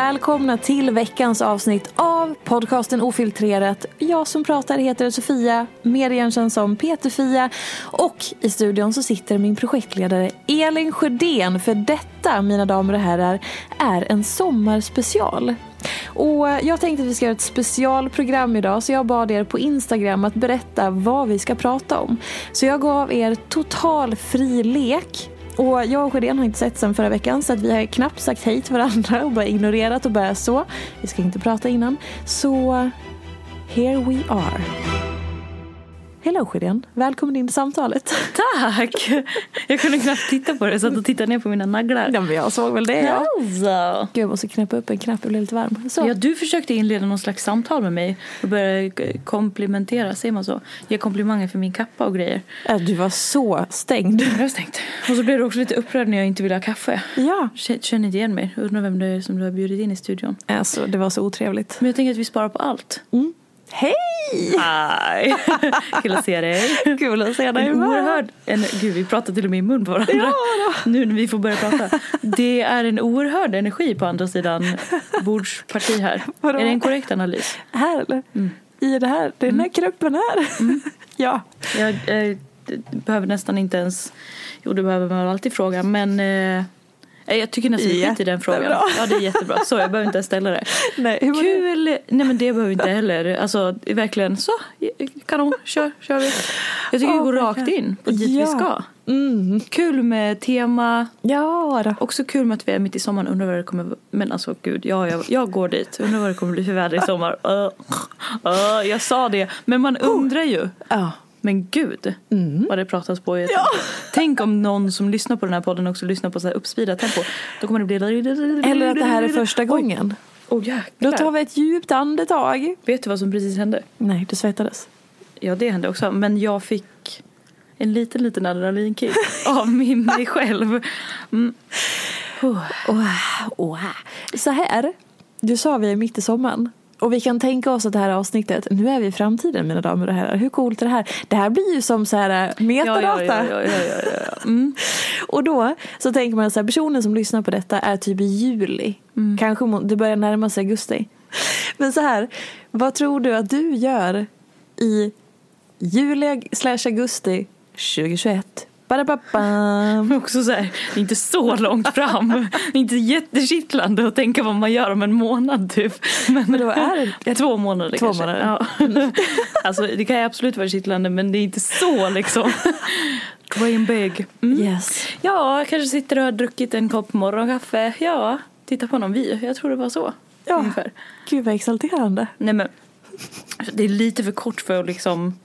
Välkomna till veckans avsnitt av podcasten Ofiltrerat. Jag som pratar heter Sofia, mer igenkänd som Peter-Fia och i studion så sitter min projektledare Elin Sjödén för detta, mina damer och herrar, är en sommarspecial. Och jag tänkte att vi ska göra ett specialprogram idag så jag bad er på Instagram att berätta vad vi ska prata om. Så jag gav er total fri lek och jag och Sjödén har inte sett sen förra veckan så att vi har knappt sagt hej till varandra och bara ignorerat och bara så. Vi ska inte prata innan. Så here we are. Hello Sjödén, välkommen in i samtalet. Tack! Jag kunde knappt titta på det, jag satt och tittade ner på mina naglar. Ja men jag såg väl det ja. Alltså. Gud jag måste knäppa upp en knapp, jag blir lite varm. Så. Ja, du försökte inleda någon slags samtal med mig och börja komplimentera, säger man så? Ge komplimanger för min kappa och grejer. Äh, Du var så stängd. Jag har stängt. Och så blev du också lite upprörd när jag inte ville ha kaffe. Ja. Känner inte igen mig. Undrar vem det är som du har bjudit in i studion. Alltså det var så otrevligt. Men jag tänker att vi sparar på allt. Hej! Aj! Kul att se dig. Kul att se dig En oerhörd, en, gud vi pratar till och med i mun på varandra. Ja Nu när vi får börja prata. Det är en oerhörd energi på andra sidan bordsparti här. Vadå? Är det en korrekt analys? Här eller? I det här, den här kroppen här. ja. Jag eh, behöver nästan inte ens, jo det behöver man alltid fråga men eh, jag tycker nästan vi skiter i den frågan. Ja det är jättebra, så jag behöver inte ens ställa det. Nej, hur det? Kul, nej men det behöver vi inte heller. Alltså verkligen så, kanon, kör, kör vi. Jag tycker Ja, vi går rakt in på dit Ja. vi ska. Mm. Kul med tema, Ja då. Också kul med att vi är mitt i sommaren. Undrar vad det kommer... Men alltså gud, ja, jag, jag går dit. Undrar vad det kommer bli för väder i sommar. Uh, uh, jag sa det. Men man undrar ju. Ja. Men gud, vad det pratas på i ett Tänk om någon som lyssnar på den här podden också lyssnar på så här uppspeedat tempo. Då kommer det bli... Eller att det här är första gången. Åh oh, jäklar. Då tar vi ett djupt andetag. Vet du vad som precis hände? Nej, du svettades. Ja, det hände också. Men jag fick en liten, liten adrenalinkick av min, mig själv. Mm. Oh, oh. Så här, du sa vi är mitt i sommaren. Och vi kan tänka oss att det här avsnittet, nu är vi i framtiden mina damer och herrar. Hur coolt är det här? Det här blir ju som så här metadata. Ja, ja, ja. Mm. Och då så tänker man att så här, personen som lyssnar på detta är typ i juli. Mm. Kanske det börjar närma sig augusti. Men så här, vad tror du att du gör i juli slash augusti 2021? Badababam. Också så här, det är inte så långt fram. Det är inte jättekittlande att tänka vad man gör om en månad typ. Men, Men då är det- två månader Två kanske. månader. Ja. Alltså det kan ju absolut vara kittlande men det är inte så liksom. Dream big. Mm. Yes. Ja, kanske sitter och har druckit en kopp morgonkaffe. Ja, titta på någon vy. Jag tror det var så. Ja. Ungefär. Gud vad exalterande. Nej men, det är lite för kort för att liksom...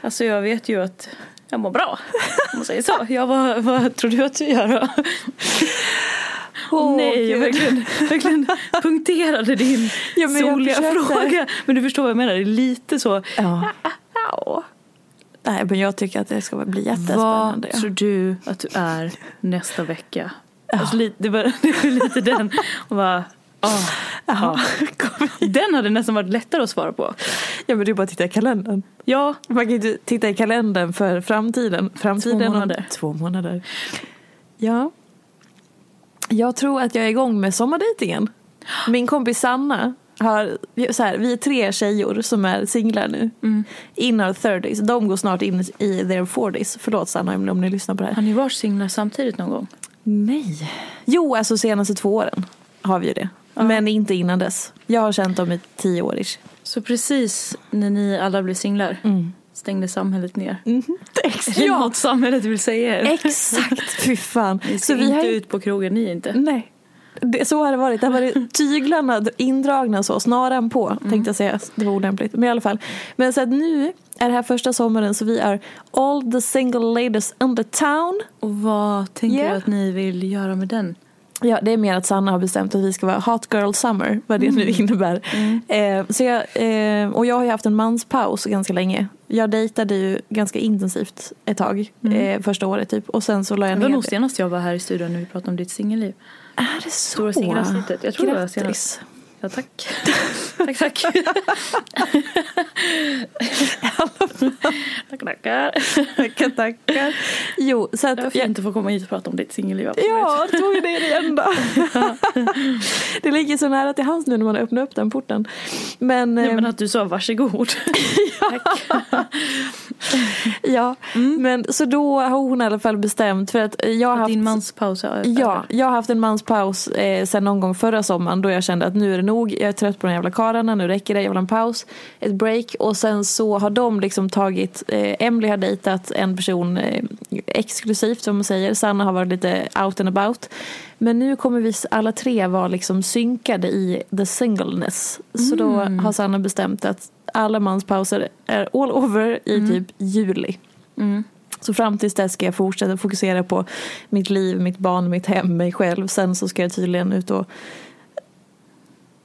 Alltså jag vet ju att Jag mår bra, om man säger så. Ja, vad, vad tror du att du gör då? Åh, Nej, jag verkligen, verkligen punkterade din Ja, jag soliga fråga. Men du förstår vad jag menar, det är lite så. Ja. Ja. Nej, men jag tycker att det ska bli Vad jättespännande. tror du att du är nästa vecka? Alltså, det, var, det var lite den. Och bara, åh, Ja. Den hade nästan varit lättare att svara på. ja, men det är bara att titta i kalendern. Ja, Man kan ju titta i kalendern för framtiden. framtiden Två månader. Två månader. Ja. Jag tror att jag är igång med sommardejtingen. Min kompis Sanna har, så här, vi är tre tjejor som är singlar nu. Mm. In our 30s. De går snart in i their 40s. Förlåt Sanna om ni lyssnar på det här. har ni varit singlar samtidigt någon gång? Nej. Jo, alltså senaste två åren har vi ju det. Men inte innan dess. Jag har känt dem i tio år ish. Så precis när ni alla blev singlar stängde samhället ner. Ex- Är det ja, något samhället vill säga er? exakt. Fy fan. Ni vi inte har ut på krogen, ni inte. Nej. Det, så har det varit. Det har varit tyglarna indragna så, snaran på Mm. tänkte jag säga. Det var olämpligt. Men i alla fall. Men så att nu är det här första sommaren så vi är all the single ladies in the town. Och vad tänker Yeah. du att ni vill göra med den? Ja, det är mer att Sanna har bestämt att vi ska vara hot girl summer, vad det nu innebär. Eh, så jag, eh, och jag har ju haft en manspaus ganska länge. Jag dejtade ju ganska intensivt ett tag, eh, första året typ. Och sen så la jag Det var ner nog senast jag var här i studion när vi pratade om ditt singelliv. Är det så? Stora singelavsnittet. Jag tror det var Grattis. senast. Ja, tack. tack, tack. tack, tackar. Tackar, tackar. Jo, så att... Det var fint att få komma hit och prata om ditt singelliv. Ja, tog det igen då. det ligger så nära till hands nu när man öppnar upp den porten. Men, Nej, eh, men att du sa varsågod. tack. ja, men så då har hon i alla fall bestämt för att jag har haft din mans paus är Ja, jag har haft en manspaus eh, sen någon gång förra sommaren då jag kände att nu är det nog, jag är trött på de jävla karlarna, nu räcker det, jag vill ha en paus, ett break och sen så har de liksom tagit, eh, Emily har dejtat en person eh, exklusivt som man säger, Sanna har varit lite out and about. Men nu kommer vi alla tre vara liksom synkade i the singleness. Så då har Sanna bestämt att alla manspauser är all over i typ juli. Så fram tills dess ska jag fortsätta fokusera på mitt liv, mitt barn, mitt hem, mig själv. Sen så ska jag tydligen ut och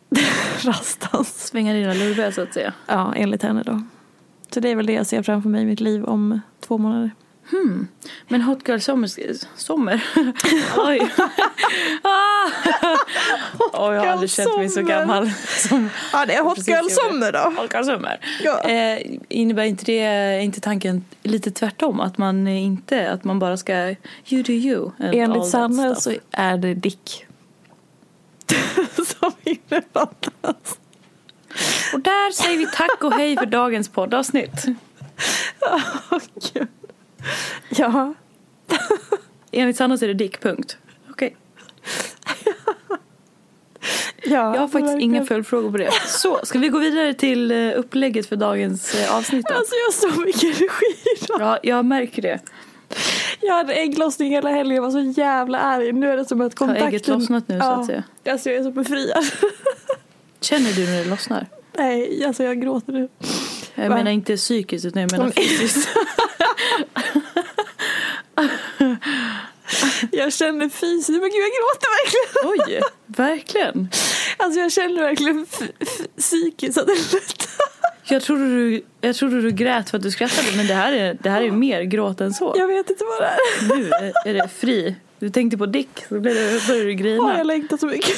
rastas. Svänga dina lurviga så att säga. Ja, enligt henne då. Så det är väl det jag ser framför mig i mitt liv om två månader. Men Hot Girl Sommar... Sommar? Oj. ah. Oj, jag har aldrig känt mig så gammal. Som Ja, det är Hot Girl. Summer då. Hot Girl Sommar. Ja. Eh, innebär inte det är inte tanken lite tvärtom? Att man inte, att man bara ska you do you? Enligt Sanna så är det Dick. Som innefattas. Och där säger vi tack och hej för dagens poddavsnitt. Åh, Gud. Ja. Enligt Sanna så är det dick, punkt. Okej. ja. Jag har faktiskt inga följdfrågor på det. Så, ska vi gå vidare till eh, upplägget för dagens eh, avsnitt då? Alltså jag har så mycket energi idag. Ja, jag märker det. Jag hade ägglossning hela helgen, jag var så jävla arg. Nu är det som att kontakten... ägget lossnat nu, så att säga? Alltså jag är så befriad. Känner du när det lossnar? Nej, alltså jag gråter nu. Jag Va? menar inte psykiskt utan jag menar fysiskt. Jag känner fysiskt, men gud jag gråter verkligen. Oj, verkligen. Alltså jag känner verkligen psykiskt att det slutar. Jag trodde, du, jag trodde du grät för att du skrattade men det här är, det här är mer gråt än så. Jag vet inte vad det är. Nu är det fri. Du tänkte på Dick så blev det, började du Åh, grina. jag längtar så mycket.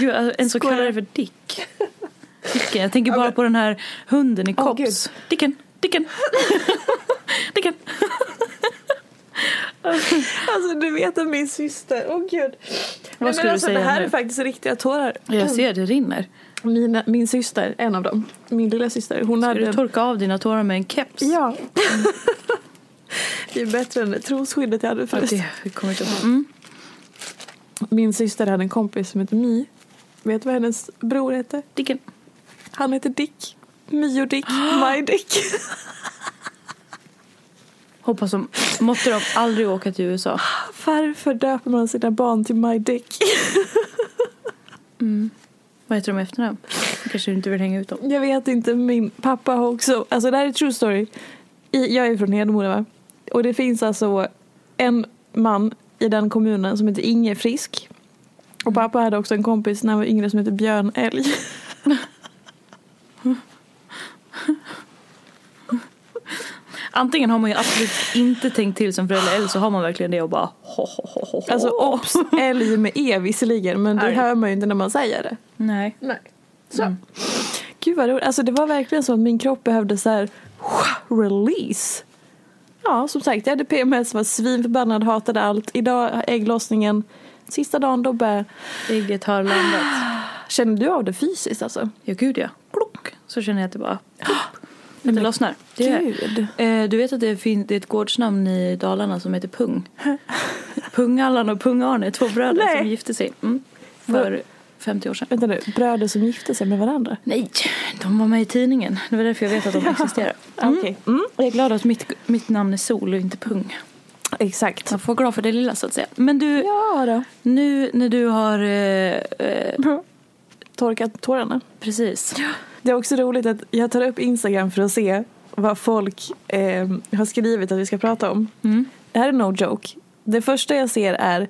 Gud, alltså, en så kallar det för Dick. Dicken. Jag tänker bara på den här hunden i Åh, Kops. Dicken, Dicken. Dicken. Alltså du vet att min syster, åh gud. Nej, men skulle du alltså, säga Det här nu? är faktiskt riktiga tårar. Jag ser det rinner. Mina, min syster, en av dem, min lilla syster, hon Ska hade... du torka av dina tårar med en keps? Ja. det är bättre än trosskyddet jag hade Ja, förresten. det kommer inte. Mm. Min syster hade en kompis som hette Mi. Vet du vad hennes bror hette? Dicken. Han heter Dick. Mio Dick, My Dick. Hoppas de, måtte de aldrig åka till USA. Varför döper man sina barn till My Dick? Vad heter de i efternamn? Kanske du inte vill hänga ut dem. Jag vet inte, min pappa har också, alltså det här är true story. I, jag är från Hedemora va? Och det finns alltså en man i den kommunen som heter Inge Frisk. Och pappa hade också en kompis när han var yngre som heter Björn Älg. Antingen har man ju absolut inte tänkt till som förälder eller så har man verkligen det och bara ho, ho, ho. Alltså obs, älg med E visserligen men det hör man ju inte när man säger det. Nej. Nej. Så. Gud vad roligt. Alltså det var verkligen så att min kropp behövde så här release. Ja, som sagt, jag hade PMS, var svinförbannad, hatade allt. Idag ägglossningen, sista dagen då bär. Ägget har landat. Känner du av det fysiskt alltså? Ja gud ja. Klock. Så känner jag att det bara att det lossnar. Gud. eh, du vet att det, fin- det är ett gårdsnamn i Dalarna som heter Pung. Pung-Allan och Pung-Arne, två bröder Nej. som gifte sig mm, för 50 år sedan. Vänta nu, bröder som gifte sig med varandra? Nej, de var med i tidningen. Det var därför jag vet att de existerar. Mm. Okej. Mm. Jag är glad att mitt, mitt namn är Sol och inte Pung. Exakt. Man får vara glad för det lilla så att säga. Men du, Ja då. nu när du har... Eh, eh, Torkat tårarna. precis. Det är också roligt att jag tar upp Instagram för att se vad folk eh, har skrivit att vi ska prata om. Mm. Det här är no joke. Det första jag ser är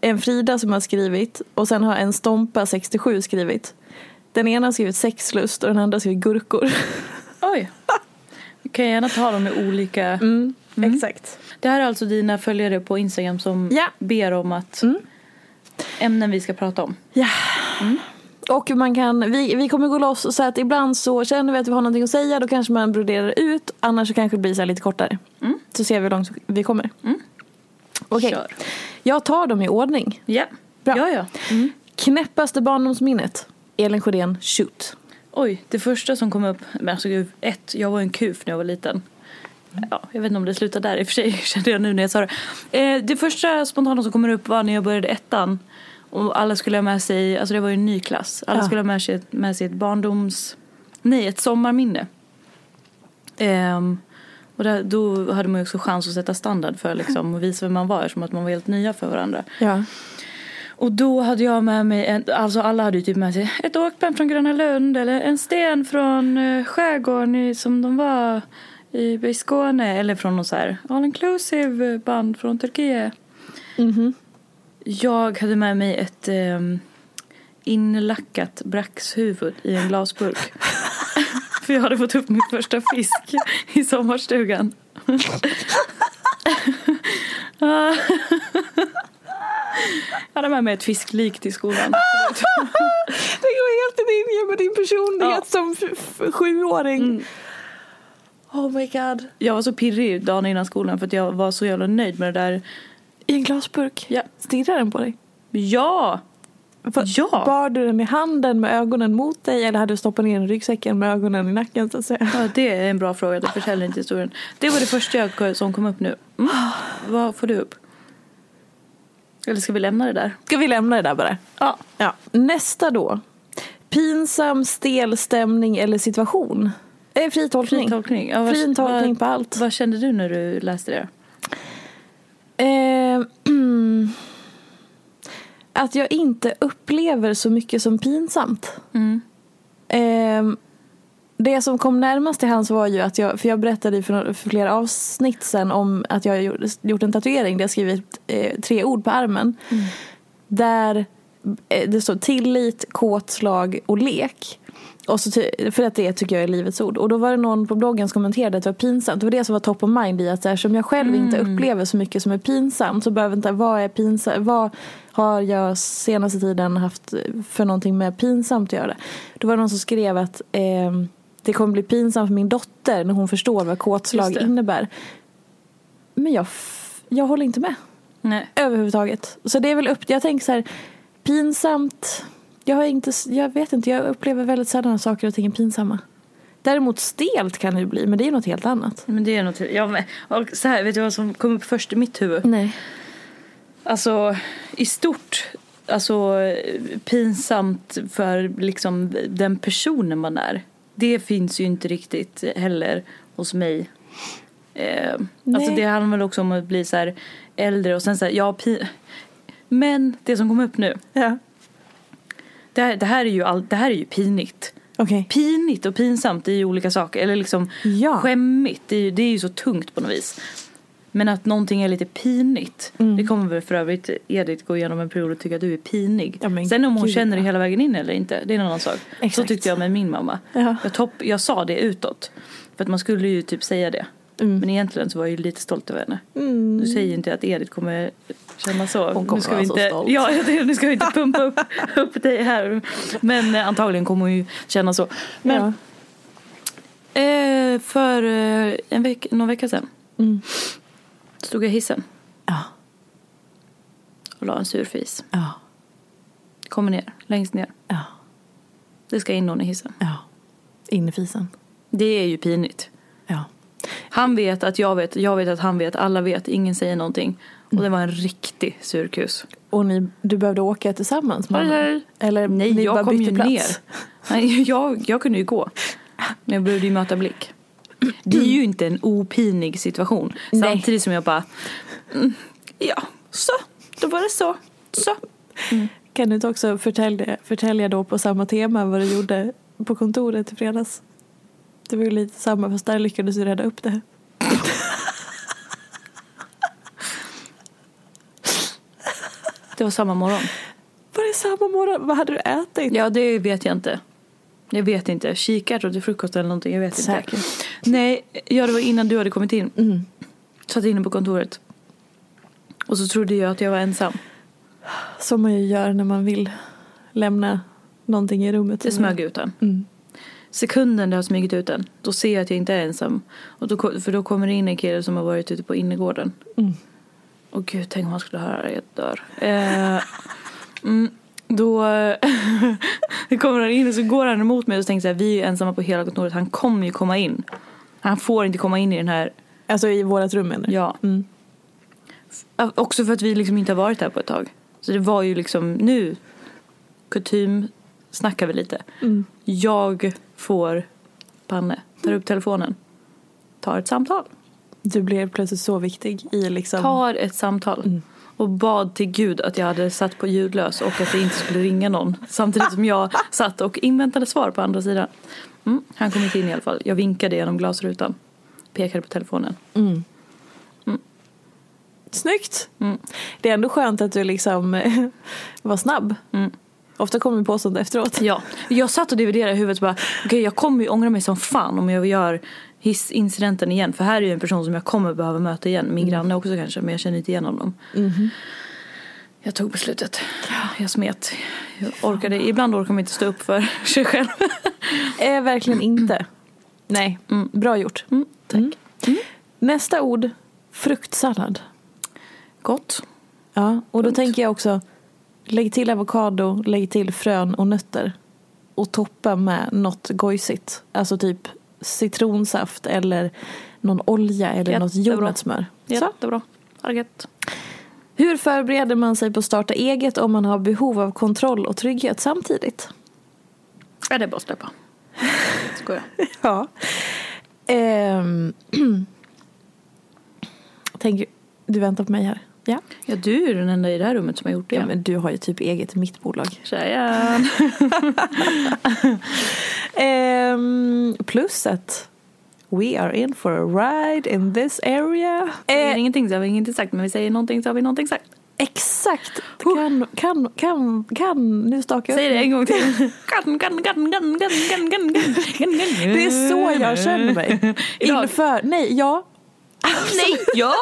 en Frida som har skrivit och sen har en Stompa 67 skrivit. Den ena har skrivit sexlust och den andra har skrivit gurkor. Oj. Vi kan gärna ta dem med olika... Mm. Exakt. Det här är alltså dina följare på Instagram som Ja. ber om att Mm. ämnen vi ska prata om. Ja. Och man kan, vi, vi kommer gå loss så att ibland så känner vi att vi har någonting att säga då kanske man broderar ut annars så kanske det blir så lite kortare. Så ser vi hur långt vi kommer. Okej, Kör. jag tar dem i ordning. Ja. Bra. Ja, ja. Knäppaste barndomsminnet? Elin Sjödén, shoot. Oj, det första som kom upp, men alltså gud, ett, jag var en kuf när jag var liten. Ja, jag vet inte om det slutar där i och för sig, kände jag nu när jag sa det. Eh, det första spontana som kommer upp var när jag började ettan. Och alla skulle ha med sig, alltså det var ju en ny klass. Alla Ja. skulle ha med sig, med sig ett barndoms, nej ett sommarminne. Ehm, och där, då hade man ju också chans att sätta standard för liksom, och visa vem man var som att man var helt nya för varandra. Ja. Och då hade jag med mig, en, alltså alla hade ju typ med sig ett åkband från Gröna Lund eller en sten från uh, skärgården i, som de var i, i Skåne eller från någon så här all inclusive band från Turkiet. Mhm. Jag hade med mig ett um, inlackat braxhuvud i en glasburk. För jag hade fått upp min första fisk i sommarstugan. Jag hade med mig ett fisklik till skolan. Det går helt i linje med din personlighet Ja. som sjuåring. Oh my god. Jag var så pirrig dagen innan skolan för att jag var så jävla nöjd med det där. I en glasburk? Ja. Stirrar den på dig? Ja! Va- Ja. Bar du den i handen med ögonen mot dig eller hade du stoppat ner den i ryggsäcken med ögonen i nacken så att säga? ja! Det är en bra fråga, det förtäljer inte historien. Det var det första jag, som kom upp nu. Mm. Vad får du upp? Eller ska vi lämna det där? Ska vi lämna det där bara? Ja. Ja. Nästa då. Pinsam, stel stämning eller situation? Eh, fri tolkning. Fri tolkning. Ja, vad- Fri tolkning vad- på allt. Vad kände du när du läste det? Eh, att jag inte upplever så mycket som pinsamt. Mm. Eh, det som kom närmast till hands var ju att jag, för jag berättade för, för flera avsnitt sen om att jag gjort, en tatuering där jag skrivit eh, tre ord på armen. Där eh, det står tillit, kåtslag och lek. Och så för att det tycker jag är livets ord. Och då var det någon på bloggen som kommenterade att det var pinsamt. Det var det som var top of mind i att eftersom jag själv inte upplever så mycket som är pinsamt så behöver inte, vad är pinsamt, vad har jag senaste tiden haft för någonting med pinsamt att göra? Då var det någon som skrev att ehm, det kommer bli pinsamt för min dotter när hon förstår vad kåtslag innebär. Men jag, jag håller inte med Nej. överhuvudtaget. Så det är väl upp, jag tänker så här, pinsamt, jag har inte, jag vet inte, jag upplever väldigt sällan att saker och ting är pinsamma. Däremot stelt kan det ju bli, men det är något helt annat. Men det är något, ja, och så här, vet du vad som kom upp först i mitt huvud? Nej. Alltså i stort, alltså pinsamt för liksom den personen man är. Det finns ju inte riktigt heller hos mig. Eh, alltså det handlar väl också om att bli så här äldre och sen så här, ja, pi- men det som kom upp nu. Ja. Det här, det här, är, ju all, det här är ju pinigt. Okej. Pinigt och pinsamt är ju olika saker. Eller liksom Ja. skämmigt, det är, ju, det är ju så tungt på något vis. Men att någonting är lite pinigt. Det kommer väl för övrigt Edith gå igenom en period och tycka att du är pinig. Ja, Sen om hon gud, känner det ja. hela vägen in eller inte, det är en annan sak. Så Exakt. tyckte jag med min mamma. Ja. Jag, topp, jag sa det utåt. För att man skulle ju typ säga det. Mm. Men egentligen så var jag ju lite stolt över henne. Nu säger inte jag att Edith kommer känna så. Hon kommer nu ska vara vi så inte, stolt. Ja, nu ska vi inte pumpa upp, upp dig här. Men eh, antagligen kommer hon ju känna så. Men Ja. eh, för eh, en veck, någon vecka sedan Mm. stod jag i hissen Ja. och la en sur fis. Ja. Kommer ner, längst ner. Ja. Det ska in någon i hissen. Ja. In i fisen. Det är ju pinigt. Ja. Han vet att jag vet, jag vet att han vet, alla vet, ingen säger någonting. Och det var en riktig surkus. Och ni, du behövde åka tillsammans med honom? Eller Nej, ni jag bara kom bytte ju plats? ner. Nej, jag, jag kunde ju gå. Men jag behövde ju möta blick. Det är ju inte en opinig situation. Nej. Samtidigt som jag bara, mm, ja, så, då var det så, så. Kan du inte också förtälja, förtälja då på samma tema vad du gjorde på kontoret i fredags? Det var ju lite samma fast där lyckades du rädda upp det. Det var samma morgon. Var det samma morgon? Vad hade du ätit? Ja, det vet jag inte. Jag vet inte. Kikärtor till frukost eller någonting. Jag vet inte. Säkert. Nej, ja, det var innan du hade kommit in. Mm. Satt inne på kontoret. Och så trodde jag att jag var ensam. Som man ju gör när man vill lämna någonting i rummet. Det smög ut en. Mm. Sekunden det har smugit ut en, då ser jag att jag inte är ensam. Och då, för då kommer det in en kille som har varit ute på innergården. Mm. Och gud, tänk om han skulle höra det, jag dör. Eh, mm, då kommer han in och så går han emot mig och så tänker jag vi är ensamma på hela kontoret, han kommer ju komma in. Han får inte komma in i den här, Alltså i vårat rum menar du? ja. Mm. F- Också för att vi liksom inte har varit här på ett tag. Så det var ju liksom nu, kutym, snackar vi lite. Mm. Jag får panne, tar upp telefonen, tar ett samtal. Du blev plötsligt så viktig i liksom... Tar ett samtal. Och bad till gud att jag hade satt på ljudlös och att det inte skulle ringa någon. Samtidigt som jag satt och inväntade svar på andra sidan. Mm, han kom inte in i alla fall. Jag vinkade genom glasrutan. Pekade på telefonen. Snyggt! Mm. Det är ändå skönt att du liksom var snabb. Mm. Ofta kommer vi på sånt efteråt. Ja, jag satt och dividerade i huvudet och bara okej jag kommer ju ångra mig som fan om jag gör hissincidenten igen. För här är ju en person som jag kommer behöva möta igen. Min granne också kanske men jag känner inte igen honom. Jag tog beslutet. Jag smet. Jag orkade, ibland orkar man inte stå upp för sig själv. Eh, verkligen inte. Nej, bra gjort. Mm, tack. Nästa ord, fruktsallad. Gott. Ja, och då tänker jag också lägg till avokado, lägg till frön och nötter. Och toppa med något gojsigt. Alltså typ citronsaft eller någon olja eller något Jättebra. jordnötssmör. Så. Jättebra. Gött. Hur förbereder man sig på att starta eget om man har behov av kontroll och trygghet samtidigt? Ja, det är bara att släppa. Skojar. Ja. Ehm. Tänk, du väntar på mig här. Ja. Ja, du är den enda i det här rummet som har gjort det. ja, men du har ju typ eget mittbolag. Tjejen. Ehm, plus att we are in for a ride in this area. Eh, ingenting så har vi ingenting sagt, men vi säger någonting så har vi någonting sagt. exakt. Kan, kan, kan, kan, nu stakar jag Säg det en gång till. Kan, kan, kan, kan, kan, kan, kan, kan, kan, kan. Det är så jag känner mig. Inför, nej, ja. Nej, ja!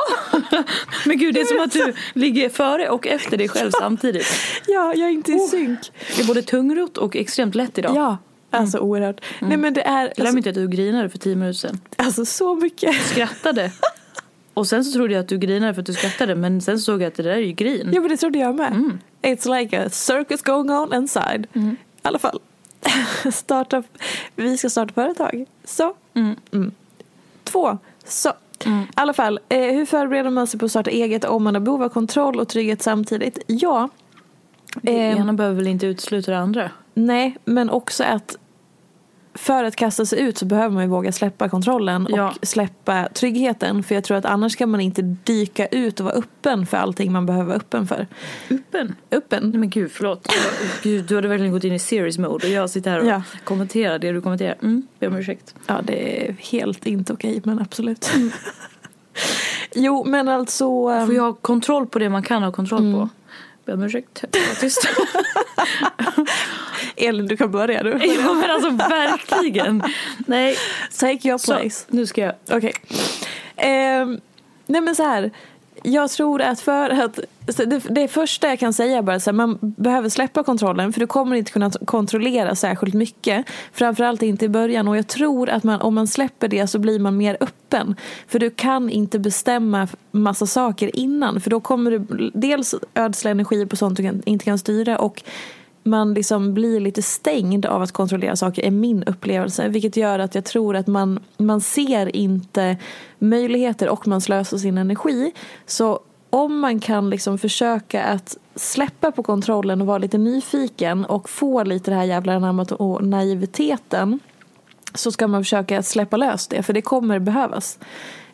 Men gud, det är som att du ligger före och efter dig själv samtidigt. Ja, jag är inte i synk. Det är både tungrot och extremt lätt idag. Ja, alltså oerhört. Nej men det är Glöm alltså, inte att du grinade för tio minuter sedan. alltså så mycket. Skrattade. Och sen så trodde jag att du grinade för att du skrattade men sen såg jag att det där är ju grin. Ja men det trodde jag med. It's like a circus going on inside. I alla fall. starta, vi ska starta företag. Så. Mm. Två. Så. I alla fall, eh, hur förbereder man sig på att starta eget om man har behov av kontroll och trygghet samtidigt? Ja. Det Ehm, ena behöver väl inte utesluta det andra. Nej, men också att för att kasta sig ut så behöver man ju våga släppa kontrollen Ja. och släppa tryggheten. För jag tror att annars kan man inte dyka ut och vara öppen för allting man behöver vara öppen för. Öppen. Öppen? Nej men gud, förlåt. Gud, du hade verkligen gått in i series mode och jag sitter här och Ja. kommenterar det du kommenterar. Mm, ber om ursäkt. Ja, det är helt inte okej, men absolut. Jo, men alltså... ehm, Får jag ha kontroll på det man kan ha kontroll på? Ber om ursäkt, jag var tyst. Elin, du kan börja du. ja men alltså verkligen. Nej, Take your så place. nu ska jag. Okej. Ehm, nej men så här. Jag tror att för att det, det första jag kan säga är bara så här, man behöver släppa kontrollen för du kommer inte kunna kontrollera särskilt mycket. Framförallt inte i början och jag tror att man, om man släpper det så blir man mer öppen. För du kan inte bestämma massa saker innan för då kommer du dels ödsla energi på sånt du inte kan styra och man liksom blir lite stängd av att kontrollera saker är min upplevelse. Vilket gör att jag tror att man, man ser inte möjligheter och man slösar sin energi. Så om man kan liksom försöka att släppa på kontrollen och vara lite nyfiken och få lite det här jävla anammat och naiviteten så ska man försöka släppa lös det för det kommer behövas.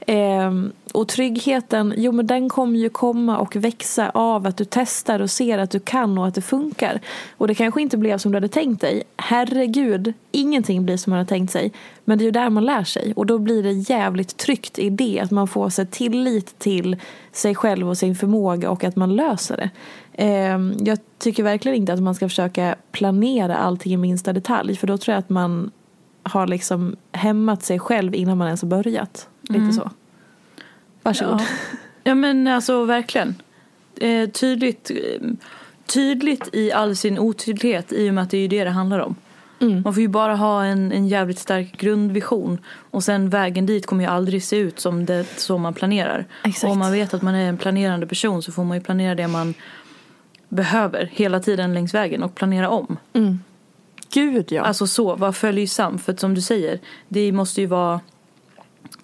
Eh, och tryggheten, jo men den kommer ju komma och växa av att du testar och ser att du kan och att det funkar. Och det kanske inte blev som du hade tänkt dig. Herregud, ingenting blir som man har tänkt sig. Men det är ju där man lär sig och då blir det jävligt tryggt i det. Att man får sig tillit till sig själv och sin förmåga och att man löser det. Eh, jag tycker verkligen inte att man ska försöka planera allting i minsta detalj för då tror jag att man har liksom hämmat sig själv innan man ens har börjat. Lite så. Varsågod. Ja. ja men alltså verkligen. Eh, tydligt, eh, tydligt i all sin otydlighet i och med att det är ju det det handlar om. Man får ju bara ha en, en jävligt stark grundvision och sen vägen dit kommer ju aldrig se ut som det som man planerar. Exakt. Och om man vet att man är en planerande person så får man ju planera det man behöver hela tiden längs vägen och planera om. Gud ja. Alltså så, var följsam. För som du säger, det måste ju vara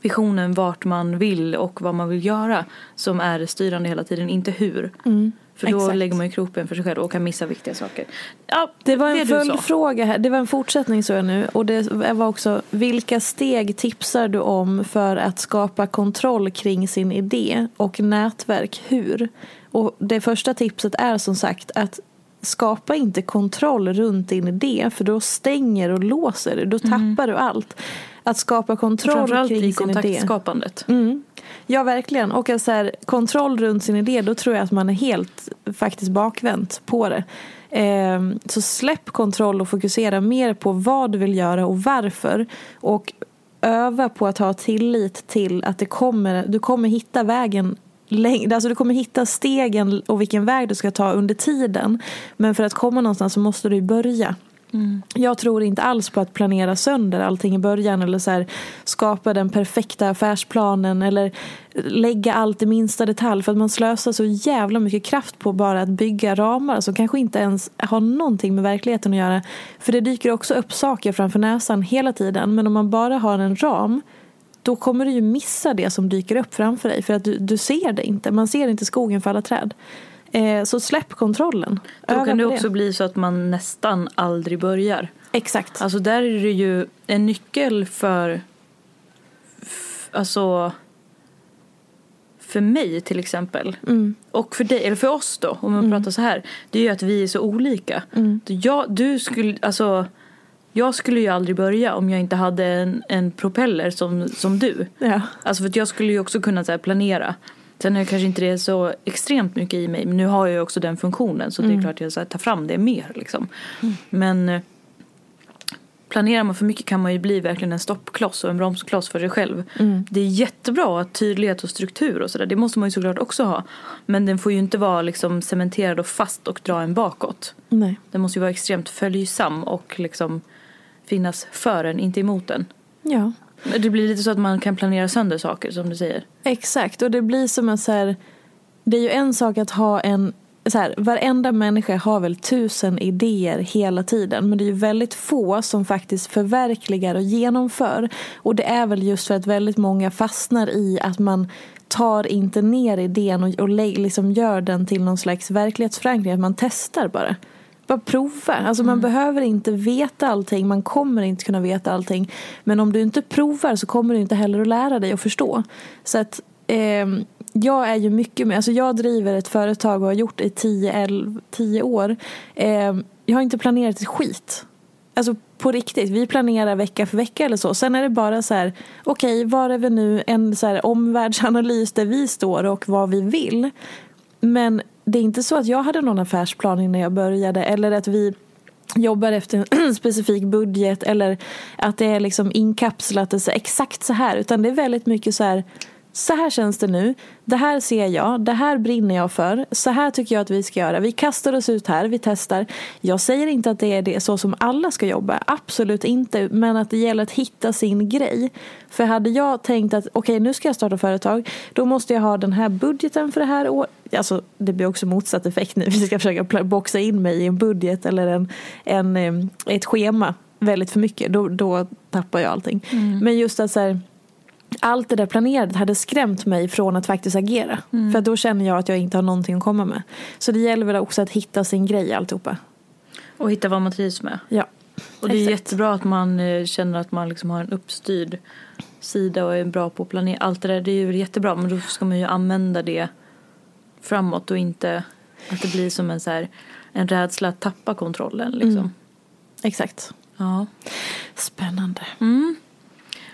visionen vart man vill och vad man vill göra som är det styrande hela tiden, inte hur. för då exakt. lägger man ju kroppen för sig själv och kan missa viktiga saker. Ja, Det var en följdfråga här. Det var en fortsättning så jag nu. Och det var också, vilka steg tipsar du om för att skapa kontroll kring sin idé och nätverk hur? Och det första tipset är som sagt att skapa inte kontroll runt din idé för då stänger och låser du. Då tappar du allt. Att skapa kontroll. Framförallt kring i kontaktskapandet. Mm. Ja, verkligen. Och så här, kontroll runt sin idé, då tror jag att man är helt faktiskt bakvänt på det. Ehm, så släpp kontroll och fokusera mer på vad du vill göra och varför. Och öva på att ha tillit till att det kommer, du kommer hitta vägen Alltså du kommer hitta stegen och vilken väg du ska ta under tiden. Men för att komma någonstans så måste du ju Mm. Jag tror inte alls på att planera sönder allting i början eller så här, skapa den perfekta affärsplanen eller lägga allt i minsta detalj för att man slösar så jävla mycket kraft på bara att bygga ramar som kanske inte ens har någonting med verkligheten att göra. För det dyker också upp saker framför näsan hela tiden men om man bara har en ram då kommer du ju missa det som dyker upp framför dig för att du, du ser det inte. Man ser inte skogen för alla träd. Eh, så släpp kontrollen. Då Öva kan det också bli så att man nästan aldrig börjar. Exakt. Alltså där är det ju en nyckel för, alltså för mig till exempel. Och för dig, eller för oss då, om man pratar så här. Det är ju att vi är så olika. Jag, du skulle, alltså, jag skulle ju aldrig börja om jag inte hade en, en propeller som, som du. Ja. Alltså för att jag skulle ju också kunna så här, planera. Sen har jag kanske inte det så extremt mycket i mig. Men nu har jag ju också den funktionen. Så det är klart jag tar fram det mer liksom. Men eh, planerar man för mycket kan man ju bli verkligen en stoppkloss och en bromskloss för sig själv. Det är jättebra att tydlighet och struktur och sådär. Det måste man ju såklart också ha. Men den får ju inte vara liksom cementerad och fast och dra en bakåt. Nej. Den måste ju vara extremt följsam och liksom finnas för en, inte emot en. Ja. Det blir lite så att man kan planera sönder saker som du säger. Exakt, och det blir som en så här, det är ju en sak att ha en, så här, varenda människa har väl tusen idéer hela tiden men det är ju väldigt få som faktiskt förverkligar och genomför. Och det är väl just för att väldigt många fastnar i att man tar inte ner idén och, och liksom gör den till någon slags verklighetsförankring, att man testar bara. Bara prova. Alltså man behöver inte veta allting, man kommer inte kunna veta allting. Men om du inte provar så kommer du inte heller att lära dig att förstå. Så att ehm, jag är ju mycket med, alltså jag driver ett företag och har gjort det i 10, 11, 10 år. Ehm, jag har inte planerat ett skit. Alltså på riktigt, vi planerar vecka för vecka eller så. Sen är det bara så här, okej, var är vi nu? En så här omvärldsanalys där vi står och vad vi vill. Men det är inte så att jag hade någon affärsplan innan jag började eller att vi jobbar efter en specifik budget eller att det är liksom inkapslat och så exakt så här utan det är väldigt mycket så här så här känns det nu, det här ser jag, det här brinner jag för, så här tycker jag att vi ska göra. Vi kastar oss ut här, vi testar. Jag säger inte att det är det så som alla ska jobba, absolut inte, men att det gäller att hitta sin grej. För hade jag tänkt att okej, okay, nu ska jag starta företag, då måste jag ha den här budgeten för det här året. Alltså, det blir också motsatt effekt nu, vi ska försöka boxa in mig i en budget eller en, en, ett schema väldigt för mycket, då, då tappar jag allting. Mm. Men just att så här, allt det där planerade hade skrämt mig från att faktiskt agera. Mm. För då känner jag att jag inte har någonting att komma med. Så det gäller väl också att hitta sin grej alltihopa. Och hitta vad man trivs med. Ja. Och det är Exakt. jättebra att man eh, känner att man liksom har en uppstyrd sida och är bra på att planera. Allt det där det är ju jättebra men då ska man ju använda det framåt och inte att det blir som en, så här, en rädsla att tappa kontrollen. Liksom. Mm. Exakt. Ja. Spännande. Mm.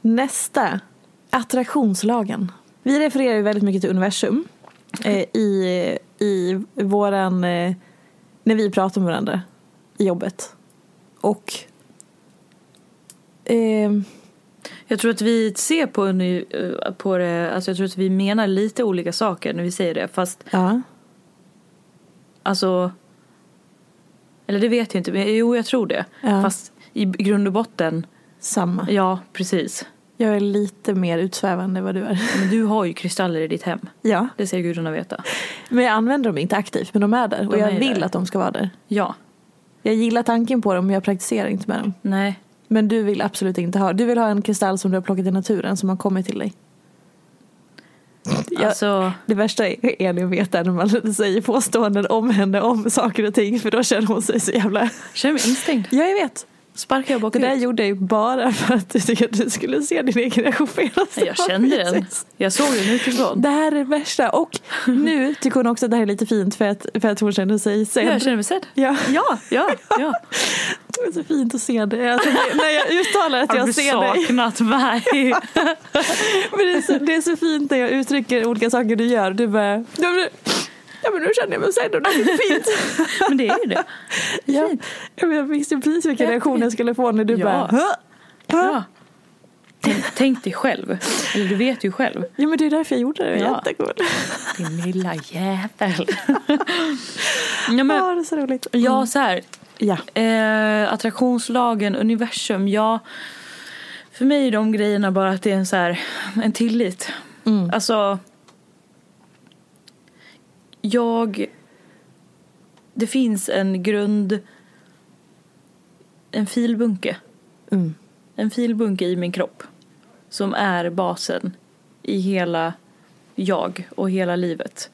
Nästa. Attraktionslagen. Vi refererar ju väldigt mycket till universum eh, i, i våran, eh, när vi pratar med varandra i jobbet. Och eh, jag tror att vi ser på, eh, på det, alltså jag tror att vi menar lite olika saker när vi säger det fast ja. Alltså Eller det vet jag inte, men jo jag tror det. Ja. Fast i grund och botten Samma. Ja, precis. Jag är lite mer utsvävande än vad du är. Men du har ju kristaller i ditt hem. Ja. Det säger gudarna veta. Men jag använder dem inte aktivt, men de är där. De och jag vill där. att de ska vara där. Ja. Jag gillar tanken på dem, men jag praktiserar inte med dem. Nej. Men du vill absolut inte ha. Du vill ha en kristall som du har plockat i naturen som har kommit till dig. Jag, alltså... Det värsta är Elin vet när man säger påståenden om henne om saker och ting för då känner hon sig så jävla... Känner mig instängd. Ja, jag vet. Sparkar jag bakut? Det där gjorde jag ju bara för att du tyckte att du skulle se din egen reaktion. Jag kände den. Jag såg den utifrån. Det här är det värsta. Och nu tycker hon också att det här är lite fint för att, för att hon känner sig sedd. Jag känner mig sedd. Ja. Ja, ja, ja. Det är så fint att se det. Alltså, när jag uttalar att jag ser dig. Har du saknat mig? Men det är, så, det är så fint när jag uttrycker olika saker du gör. Du bara... Ja men nu känner jag mig sedd och det är fint. men det är ju det. det är ja. Fint. Jag visste precis vilken reaktion jag skulle få när du ja. bara... Ja. tänk, tänk dig själv. Eller du vet ju själv. Ja men det är därför jag gjorde det. Ja. Jättekul. Din lilla jävel. ja, men, Ja, det är så roligt. Mm. ja, så här. Ja. Eh, attraktionslagen, universum, ja. För mig är de grejerna bara att det är en, så här, en tillit. Mm. Alltså. Jag. Det finns en grund. En filbunke. Mm. En filbunke i min kropp. Som är basen i hela jag och hela livet.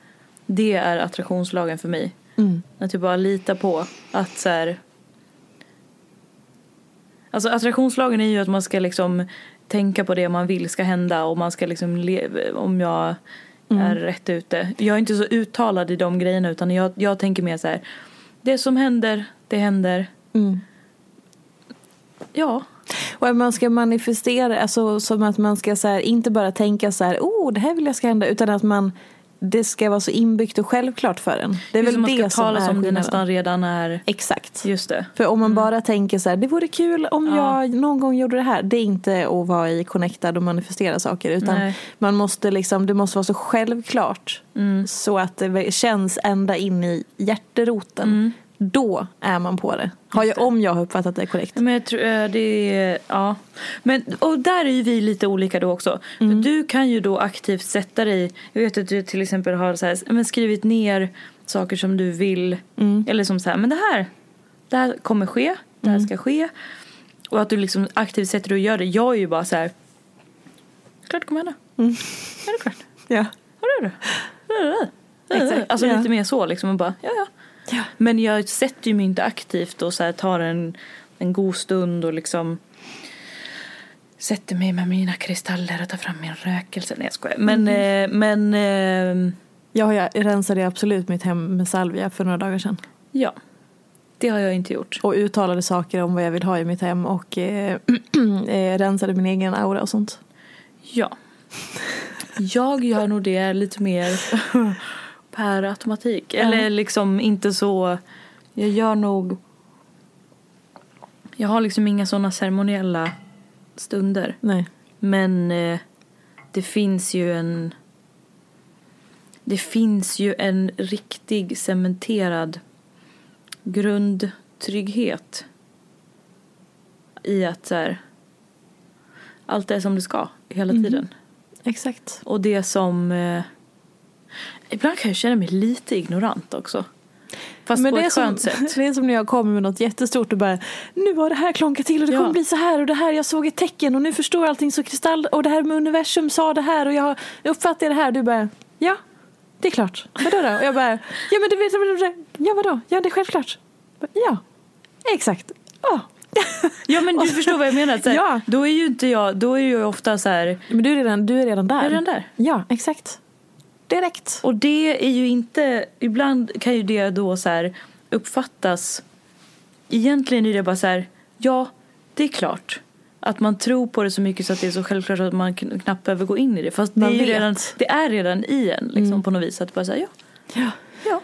Det är attraktionslagen för mig. Mm. Att jag bara litar på att så här. Alltså attraktionslagen är ju att man ska liksom tänka på det man vill ska hända och man ska liksom leva, om jag är rätt ute. Jag är inte så uttalad i de grejerna utan jag, jag tänker mer så här. Det som händer, det händer. Mm. Ja, Och att man ska manifestera, alltså som att man ska så här, inte bara tänka så här, oh det här vill jag ska hända, utan att man det ska vara så inbyggt och självklart för en. Det är Just väl man ska det som tala som det nästan redan är. Exakt. Just det. För om man bara tänker så här, det vore kul om Ja. jag någon gång gjorde det här. Det är inte att vara i connectad och manifestera saker. Utan Nej. man måste liksom, det måste vara så självklart. Mm. Så att det känns ända in i hjärteroten. Mm. Då är man på det. Har jag, om jag har uppfattat det korrekt. Men jag tror eh, det är, ja. Men, och där är ju vi lite olika då också. För du kan ju då aktivt sätta dig, jag vet att du till exempel har så här, men skrivit ner saker som du vill, eller som så här, men det här, det här kommer ske, det här ska ske. Och att du liksom aktivt sätter dig och gör det. Jag är ju bara så här, klart det kommer hända. Det är klart. Ja. Det är det. Exakt, Alltså ja. lite mer så liksom och bara, ja ja. Ja. Men jag sätter ju mig inte aktivt och så här tar en, en god stund och liksom sätter mig med mina kristaller och tar fram min rökelse. Nej jag skojar. Men, eh, men eh, Jag, har, jag rensade absolut mitt hem med salvia för några dagar sedan. ja. Det har jag inte gjort. Och uttalade saker om vad jag vill ha i mitt hem och eh, eh, rensade min egen aura och sånt. Ja. Jag gör nog det lite mer per automatik. Eller liksom inte så. Jag gör nog. Jag har liksom inga sådana ceremoniella stunder. Nej. Men eh, det finns ju en. Det finns ju en riktig cementerad grundtrygghet. I att så här, allt är som det ska hela tiden. Exakt. Och det som... Eh, ibland kan jag känna mig lite ignorant också. Fast på det ett som, skönt sätt. Det är som när jag kommer med något jättestort och bara Nu har det här klonkat till och det Ja. kommer bli så här och det här Jag såg ett tecken och nu förstår allting så kristall Och det här med universum sa det här och jag uppfattar det här Du bara Ja, det är klart. Vadå då? Och jag bara Ja men du vet Ja vadå? Ja det är självklart. Ja, exakt. Ja. Ja men du förstår vad jag menar. Här, Ja. Då är ju inte jag, då är ju ofta så här. Men du är redan, du är redan där. Jag är redan där. Ja, exakt. Direkt. Och det är ju inte, ibland kan ju det då så här uppfattas. Egentligen är det bara så här, ja det är klart. Att man tror på det så mycket så att det är så självklart att man kn- knappt behöver gå in i det. Fast det är, ju vet. redan, det är redan i en liksom, på något vis. Att bara säga ja. Ja. Ja.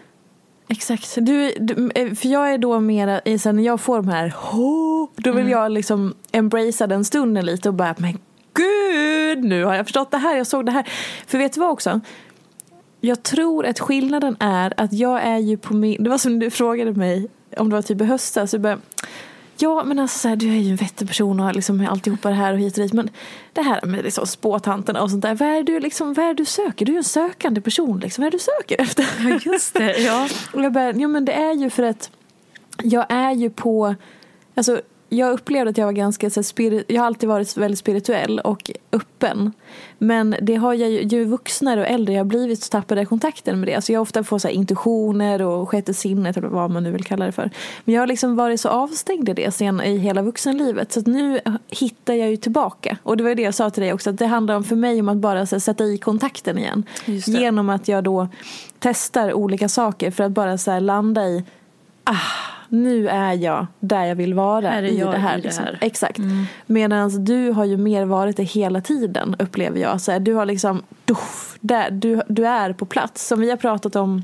Exakt. Du, du, eh, för jag är då mera, i- sen när jag får de här "Hå", då vill jag liksom embracea den stunden lite och bara men gud nu har jag förstått det här, jag såg det här. För vet du vad också? Jag tror att skillnaden är att jag är ju på min, det var som du frågade mig om det var typ i höstas, jag bara, Ja men alltså så här, du är ju en vettig person och har liksom alltihopa det här och hit och dit men det här med liksom spåtanterna och sånt där, vad är du liksom, vad du söker? Du är ju en sökande person liksom, vad är du söker efter? Ja, just det. Ja. Och jag bara, ja men det är ju för att jag är ju på, alltså jag upplevde att jag var ganska så jag har alltid varit väldigt spirituell och öppen. Men det har jag ju, ju vuxnare och äldre jag har blivit så tappade jag kontakten med det. Alltså jag ofta får så intuitioner och sjätte sinnet eller vad man nu vill kalla det för. Men jag har liksom varit så avstängd i det sen i hela vuxenlivet. Så att nu hittar jag ju tillbaka. Och det var ju det jag sa till dig också, att det handlar om för mig om att bara här, sätta i kontakten igen. Genom att jag då testar olika saker för att bara så här landa i ah, nu är jag där jag vill vara Här är i jag det här. i det här. Mm. Exakt. Medan du har ju mer varit det hela tiden upplever jag. Så här, du har liksom, duff, där, du, du är på plats. Som vi har pratat om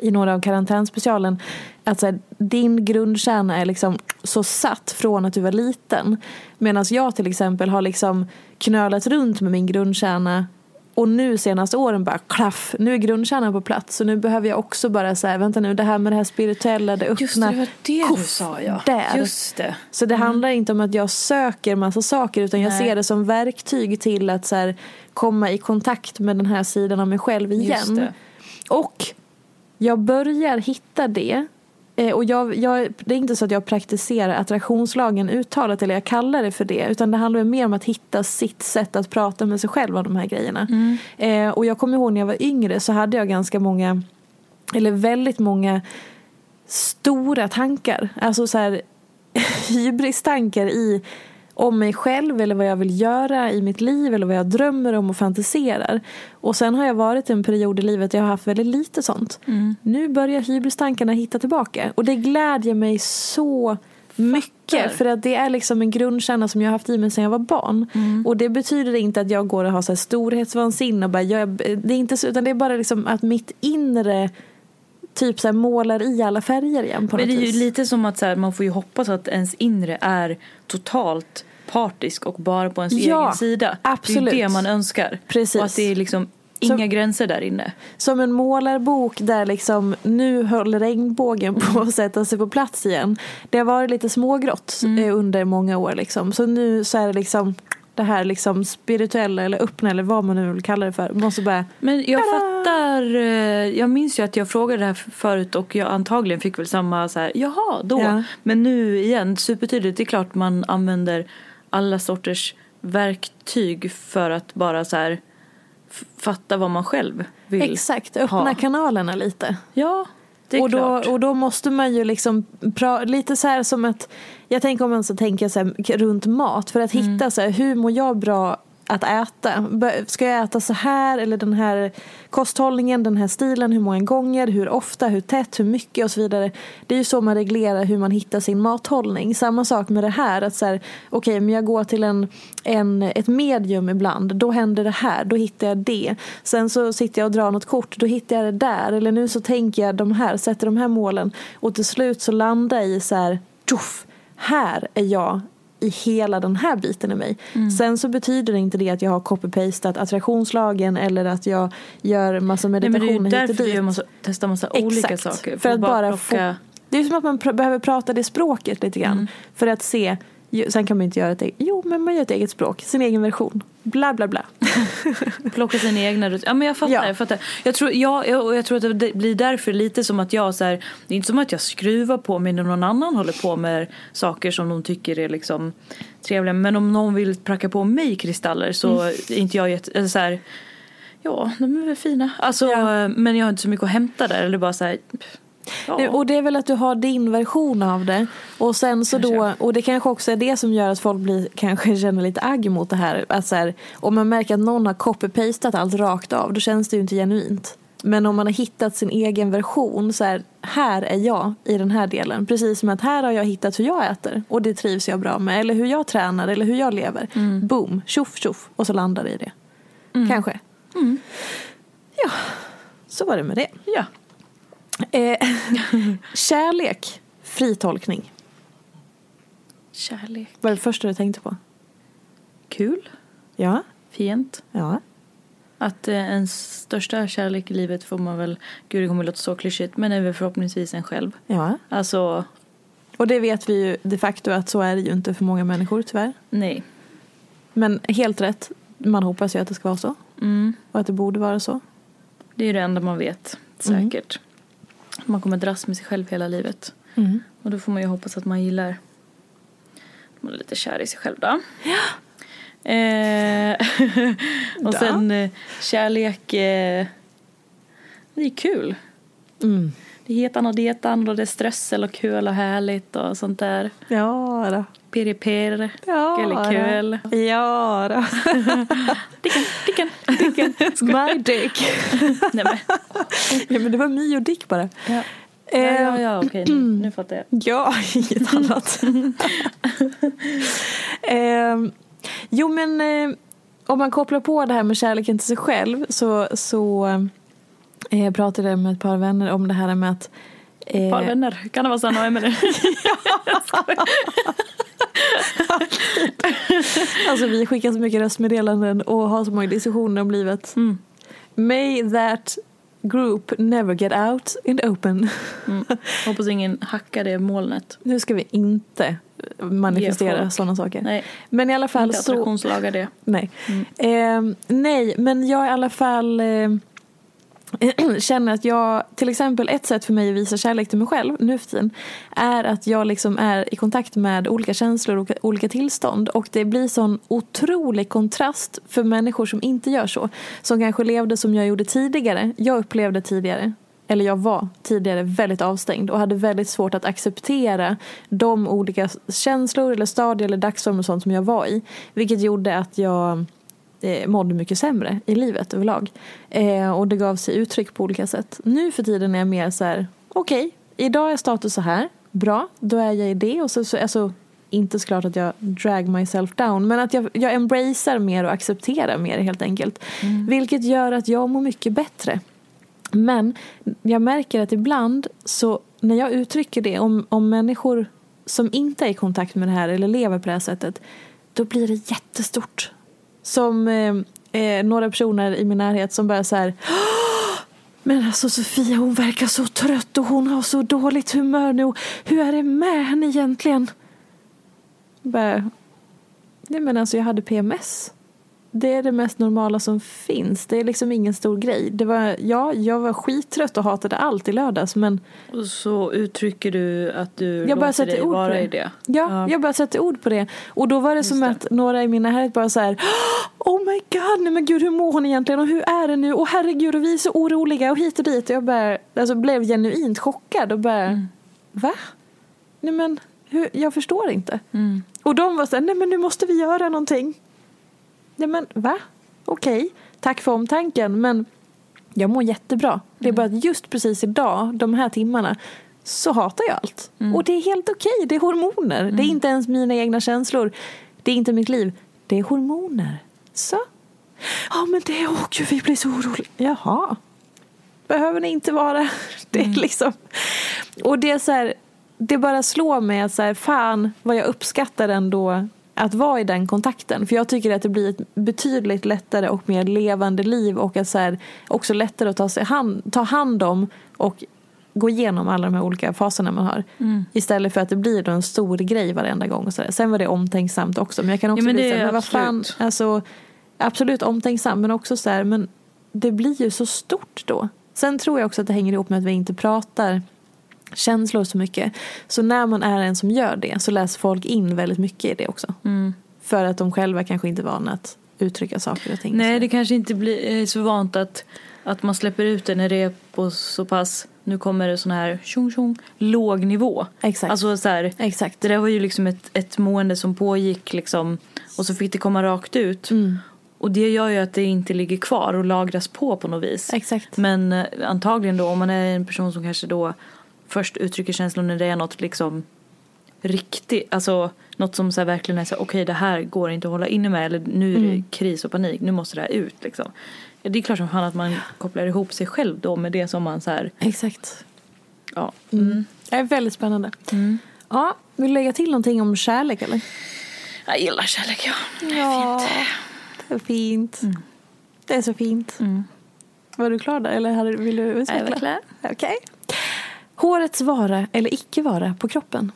i några av karantänspecialen. att så här, din grundkärna är liksom så satt från att du var liten. Medan jag till exempel har liksom knölat runt med min grundkärna och nu senaste åren bara klaff, nu är grundkärnan på plats. Så nu behöver jag också bara säga, vänta nu, det här med det här spirituella, det öppna. Just det, det var det Koff, du sa ja. Där. Just det. Så det handlar inte om att jag söker massa saker utan jag Nej. ser det som verktyg till att så här, komma i kontakt med den här sidan av mig själv Just igen. det. Och jag börjar hitta det. Eh, och jag, jag, det är inte så att jag praktiserar attraktionslagen uttalat eller jag kallar det för det. Utan det handlar mer om att hitta sitt sätt att prata med sig själv om de här grejerna. Eh, och jag kommer ihåg när jag var yngre så hade jag ganska många, eller väldigt många stora tankar. Alltså så här hybristankar i om mig själv eller vad jag vill göra i mitt liv eller vad jag drömmer om och fantiserar. Och sen har jag varit i en period i livet där jag har haft väldigt lite sånt. Nu börjar hybristankarna hitta tillbaka och det glädjer mig så mycket för att det är liksom en grundkärna som jag har haft i mig sedan jag var barn. Och det betyder inte att jag går och har så här storhetsvansinne och bara jag, det är inte så, utan det är bara liksom att mitt inre typ så här målar i alla färger igen på Men något det är ju lite som att så här, man får ju hoppas att ens inre är totalt partisk och bara på ens Ja, egen sida. absolut. Det är ju det man önskar. Precis. Och att det är liksom inga gränser där inne. Som en målarbok där liksom nu håller regnbågen på att sätta sig på plats igen. Det har varit lite smågrått eh, under många år liksom. Så nu så är det liksom det här liksom spirituella eller öppna eller vad man nu vill kalla det för. Måste bara Men jag fattar, eh, jag minns ju att jag frågade det här förut och jag antagligen fick väl samma så här, jaha då. Ja. Men nu igen, supertydligt, det är klart man använder alla sorters verktyg för att bara så här fatta vad man själv vill Exakt, öppna ha. kanalerna lite. Ja, och, då, klart. och då måste man ju liksom pra, lite så här som att jag tänker om man ska tänka så här, runt mat för att Mm. hitta så här, hur mår jag bra att äta? Ska jag äta så här eller den här kosthållningen, den här stilen, hur många gånger, hur ofta, hur tätt, hur mycket och så vidare. Det är ju så man reglerar hur man hittar sin mathållning. Samma sak med det här att så här, okej men jag går till en, en, ett medium ibland, då händer det här, då hittar jag det. Sen så sitter jag och drar något kort, då hittar jag det där. Eller nu så tänker jag de här, sätter de här målen och till slut så landar jag i så här, tjoff, här är jag i hela den här biten i mig. Sen så betyder inte det att jag har copy-pastat attraktionslagen eller att jag gör massa Nej, men det är ju meditationer hit och därför dit. gör massa, testar massa olika Exakt, saker. För att bara plocka- få, det är som att man pr- behöver prata det språket lite grann. Mm. För att se, sen kan man inte göra ett eget, jo men man gör ett eget språk, sin egen version. Bla bla bla. Plocka sina egna rut- Ja men jag fattar, Ja. jag fattar. Jag tror, ja, jag, och jag tror att det blir därför lite som att jag så här, Det är inte som att jag skruvar på mig när någon annan håller på med saker som de tycker är liksom trevliga. Men om någon vill pracka på mig kristaller så Mm. är inte jag jätte, så här, Ja, de är väl fina. Alltså, men jag har inte så mycket att hämta där. Eller bara så här, ja. Och det är väl att du har din version av det. Och sen så då, och det kanske också är det som gör att folk blir, kanske känner lite agg mot det här. Att så här om man märker att någon har copy-pastat allt rakt av, då känns det ju inte genuint. Men om man har hittat sin egen version, så här, här är jag i den här delen. Precis som att här har jag hittat hur jag äter och det trivs jag bra med. Eller hur jag tränar eller hur jag lever. Boom, tjoff tjoff och så landar det i det. Kanske. Ja, så var det med det. Ja. Eh, kärlek, fri tolkning. Kärlek. Vad är det första du tänkte på? Kul. Ja. Fint. Ja. Att eh, ens största kärlek i livet får man väl, gud det kommer låta så klyschigt, men är väl förhoppningsvis en själv. Ja. Alltså, Och det vet vi ju de facto att så är det ju inte för många människor tyvärr. nej. Men helt rätt. Man hoppas ju att det ska vara så. Mm. Och att det borde vara så. Det är ju det enda man vet, Mm. Man kommer dras med sig själv hela livet. Mm. Och då får man ju hoppas att man gillar, man är lite kär i sig själv då. Ja. Eh, och Da. sen eh, kärlek, eh, det är kul. Mm. Det är hetan och detan och det är strössel och kul och härligt och sånt där. Ja då. Pirri-pirr, Ja gullikul. Ja då. Dicken, dicken. My dick. Nej, men. ja men det var och Dick bara. Ja. Eh, Ja, ja, ja, okej, nu, nu fattar jag. Ja, inget annat. eh, jo men eh, om man kopplar på det här med kärleken till sig själv så, så eh, pratade jag med ett par vänner om det här med att Ett par vänner. Kan det vara Sanna och Emelie? Alltså vi skickar så mycket röstmeddelanden och har så många diskussioner om livet. Mm. May that group never get out in the open. Mm. Hoppas ingen hackar det molnet. Nu ska vi inte manifestera sådana saker. Nej, Men i alla fall inte så... attraktionslagar det. Nej. Eh, nej, men jag i alla fall eh, känner att jag, till exempel ett sätt för mig att visa kärlek till mig själv nu för tiden är att jag liksom är i kontakt med olika känslor och olika tillstånd och det blir sån otrolig kontrast för människor som inte gör så. Som kanske levde som jag gjorde tidigare. Jag upplevde tidigare eller jag var tidigare väldigt avstängd och hade väldigt svårt att acceptera de olika känslor eller stadier eller dagsformer och sånt som jag var i. Vilket gjorde att jag mådde mycket sämre i livet överlag. Eh, och det gav sig uttryck på olika sätt. Nu för tiden är jag mer så här, okej, idag är status så här, bra, då är jag i det och så, så alltså, inte såklart att jag drag myself down men att jag, jag embracear mer och accepterar mer helt enkelt. Vilket gör att jag mår mycket bättre. Men jag märker att ibland så när jag uttrycker det om, om människor som inte är i kontakt med det här eller lever på det här sättet då blir det jättestort. Som eh, eh, några personer i min närhet som bara så här men alltså Sofia hon verkar så trött och hon har så dåligt humör nu. Hur är det med henne egentligen? Bara, nej men alltså jag hade PMS. Det är det mest normala som finns. Det är liksom ingen stor grej. Det var, ja, jag var skittrött och hatade allt i lördags men Och så uttrycker du att du jag bara låter dig ord på vara det. i det. Ja, jag bara sätter ord på det. Och då var det som att några i mina närhet bara så här Oh my god, nej men gud hur mår hon egentligen och hur är det nu? Och herregud och vi är så oroliga och hit och dit. Och jag bara, alltså blev genuint chockad och bara Va? Nej men, hur, jag förstår inte. Och de var så här, nej men nu måste vi göra någonting. Nej men va? Okej, tack för omtanken men jag mår jättebra. Det är bara att just precis idag, de här timmarna, så hatar jag allt. Och det är helt okej, det är hormoner. Det är inte ens mina egna känslor. Det är inte mitt liv. Det är hormoner. Så. Ja men det, åh gud vi blir så oroliga. Jaha. Behöver ni inte vara. Det är liksom. Och det är så här, det bara slår mig att så här, fan vad jag uppskattar ändå att vara i den kontakten. För jag tycker att det blir ett betydligt lättare och mer levande liv och att så här, också lättare att ta, sig hand, ta hand om och gå igenom alla de här olika faserna man har. Istället för att det blir en stor grej varenda gång. Och så där. Sen var det omtänksamt också. Men jag kan också men bli så här, är men vad fan, absolut. alltså, absolut omtänksam men också så här, men det blir ju så stort då. Sen tror jag också att det hänger ihop med att vi inte pratar känslor så mycket. Så när man är en som gör det så läser folk in väldigt mycket i det också. För att de själva kanske inte är vana att uttrycka saker och ting. Nej, det kanske inte blir så vant att, att man släpper ut det när det är på så pass, nu kommer det sån här tjong tjong, låg nivå. Exakt. Alltså så här, Exakt. det där var ju liksom ett, ett mående som pågick liksom och så fick det komma rakt ut. Mm. Och det gör ju att det inte ligger kvar och lagras på på något vis. Exakt. Men eh, antagligen då om man är en person som kanske då först uttrycker känslor när det är något liksom riktigt, alltså något som så verkligen är så okej det här går inte att hålla inne med eller nu är det Mm. kris och panik, nu måste det här ut liksom. Det är klart som fan att man kopplar ihop sig själv då med det som man så här, Exakt. ja. Mm. Det är väldigt spännande. Ja, vill du lägga till någonting om kärlek eller? Jag gillar kärlek ja. Det är Ja, fint. det är fint. Det är så fint. Var du klar där eller vill du utveckla? Jag var klar. Okej. Hårets vara eller icke vara på kroppen?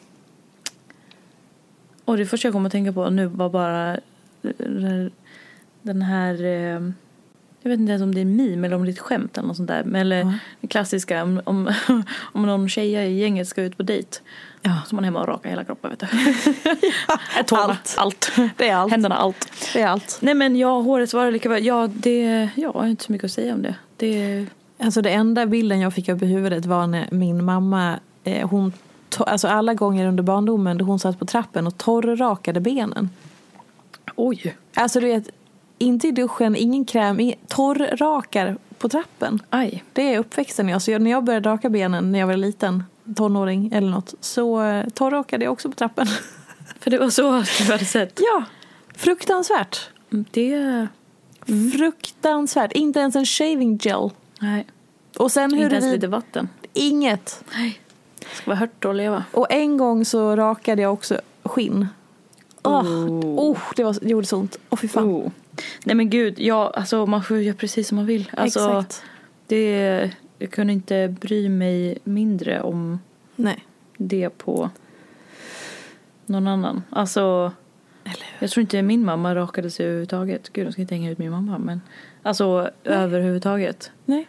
Och det första jag kom att tänka på nu var bara eh, den här eh, jag vet inte ens om det är meme eller om det är ett skämt eller något sånt där. Men, eller det klassiska om, om, om någon tjeja i gänget ska ut på dejt. Ja. Så man är hemma och rakar hela kroppen vet du. ja, Tårna, Allt. allt. Det är allt. Händerna, allt. Det är allt. Nej men ja, håret svarar lika väl. Ja, det, ja, jag har inte så mycket att säga om det. Det Alltså det enda bilden jag fick upp i huvudet var när min mamma, eh, hon, alltså alla gånger under barndomen då hon satt på trappen och torrrakade benen. Oj. Alltså du vet, inte i duschen, ingen kräm, torrrakar på trappen. Aj. Det är uppväxten jag. Så jag, när jag började raka benen när jag var liten, tonåring eller något, så eh, torrrakade jag också på trappen. För det var så du hade sett. ja, fruktansvärt. Det, Fruktansvärt. Inte ens en shaving gel. Nej. Och sen Inte ens lite vatten. Inget. Nej. Det ska vara hört att leva. Och en gång så rakade jag också skinn. Åh, Oh. oh, det, var, det gjorde så ont. Åh fy fan. Oh. Nej men gud, ja, alltså, man får göra precis som man vill. Alltså, Exakt. Det, jag kunde inte bry mig mindre om Nej. det på någon annan. Alltså, jag tror inte min mamma rakade sig överhuvudtaget. Gud, jag ska inte hänga ut min mamma. Men alltså överhuvudtaget. Nej.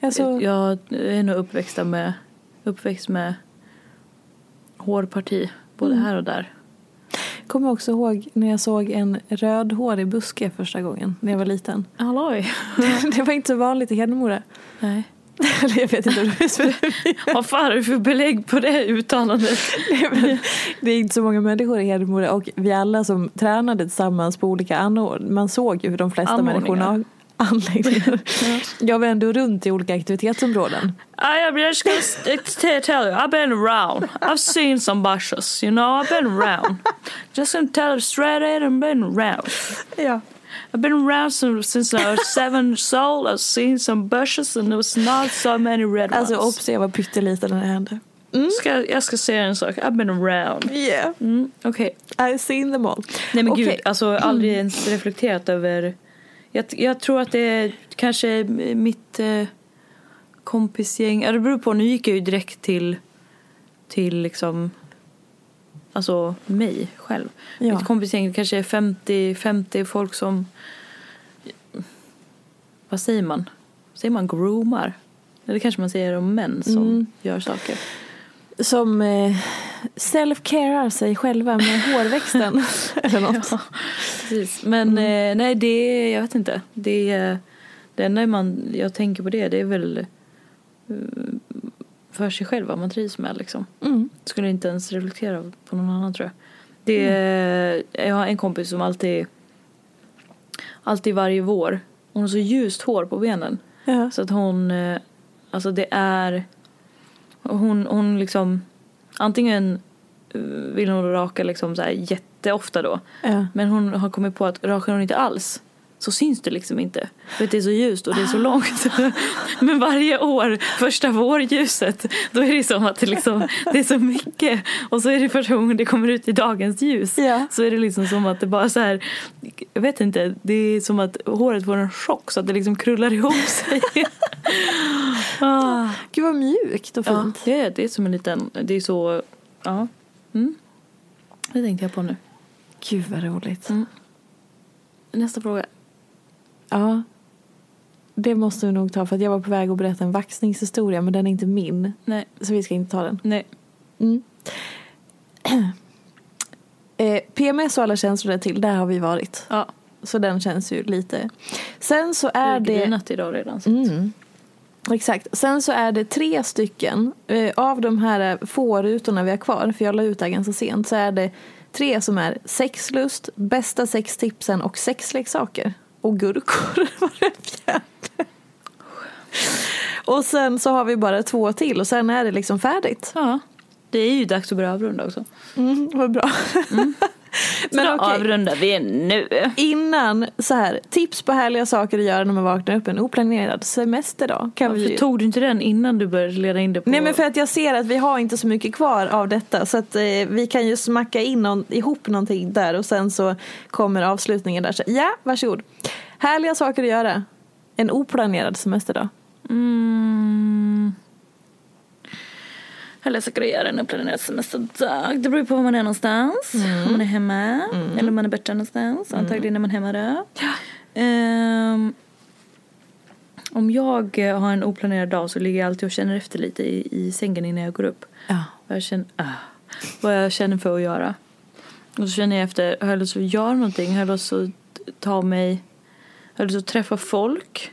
Alltså, Jag är nog uppväxt med, uppväxt med hårparti. Både Mm. här och där. kommer också ihåg när jag såg en rödhårig buske första gången när jag var liten. Halloj. det var inte så vanligt i Hedemora. Nej. Eller jag vet inte om det. Vad fan är det för belägg på det uttalandet? Nej, Det är inte så många människor i Hedemora och vi alla som tränade tillsammans på olika anordningar, man såg ju hur de flesta människorna anläggningar. Jag var ändå runt i olika aktivitetsområden. I, I'm just gonna tell you, I've been around. I've seen some bushes, you know, I've been around. Just gonna tell you straight in, I've been around. Ja. I've been around since, I was seven years old. I've seen some bushes and there was not so many red Alltså ones. obs, jag var pytteliten när det hände. Ska, jag ska säga en sak, I've been around. Yeah, Mm, Okej. I've seen them all. Nej men Okej. gud, alltså jag aldrig ens reflekterat över... Jag, jag tror att det är kanske mitt eh, kompisgäng, ja det beror på, nu gick jag ju direkt till, till liksom, alltså mig själv. Ja. Mitt kompisgäng kanske är 50, 50 folk som, vad säger man? Säger man groomar? Eller kanske man säger om män som Mm. gör saker. Som eh, self-carear sig själva med hårväxten. Eller något. Ja, precis. Men eh, nej, det jag vet inte. Det det enda man, jag tänker på det, det är väl eh, för sig själv vad man trivs med liksom. Mm. Skulle inte ens reflektera på någon annan tror jag. Det är, Jag har en kompis som alltid, alltid varje vår, hon har så ljust hår på benen. Ja. Så att hon, eh, alltså det är, hon, hon liksom, antingen eh, vill hon raka liksom så här jätteofta då. Ja. Men hon har kommit på att rakar hon inte alls så syns det liksom inte. För att det är så ljust och det är så långt. Men varje år, första vårljuset, då är det som att det, liksom, det är så mycket. Och så är det första gången det kommer ut i dagens ljus. Ja. Så är det liksom som att det bara så här, jag vet inte, det är som att håret får en chock så att det liksom krullar ihop sig. ah. Gud vad mjukt och Ja, fint. det är, det är som en liten, det är så, ja. Mm. Det tänkte jag på nu. Gud vad roligt. Mm. Nästa fråga. Ja. Det måste vi nog ta för att jag var på väg att berätta en vaxningshistoria men den är inte min. Nej. Så vi ska inte ta den. Nej. Mm. eh, PMS och alla känslor där till, där har vi varit. Ja. Så den känns ju lite. Sen så Jag är det... grinat idag redan. Så. Mm. Exakt. Sen så är det tre stycken eh, av de här eh, få rutorna vi har kvar, för jag la ut det här ganska sent, så är det tre som är sexlust, bästa sextipsen och sexleksaker. Och gurkor var det fjärde. Och sen så har vi bara två till och sen är det liksom färdigt. Ja. Det är ju dags att börja avrunda också. Mm, vad bra. Så Men då okej. avrundar vi nu. Innan, så här, tips på härliga saker att göra när man vaknar upp en oplanerad semesterdag. Kan vi Varför ju- tog du inte den innan du började leda in det på... Nej men för att jag ser att vi har inte så mycket kvar av detta så att eh, vi kan ju smacka in någon, ihop någonting där och sen så kommer avslutningen där. Så, ja, varsågod. Härliga saker att göra. En oplanerad semesterdag. Mm. Eller så göra en oplanerad semesterdag. Det beror på var man är någonstans. Om man är hemma eller om man är borta någonstans. Antagligen är man hemma då. Ehm, om jag har en oplanerad dag så ligger jag alltid och känner efter lite i, i sängen innan jag går upp. Ja. Vad jag, känner, ah, vad jag känner för att göra. Och så känner jag efter, har jag lust att göra någonting? Har jag lust att ta mig, har jag lust att träffa folk?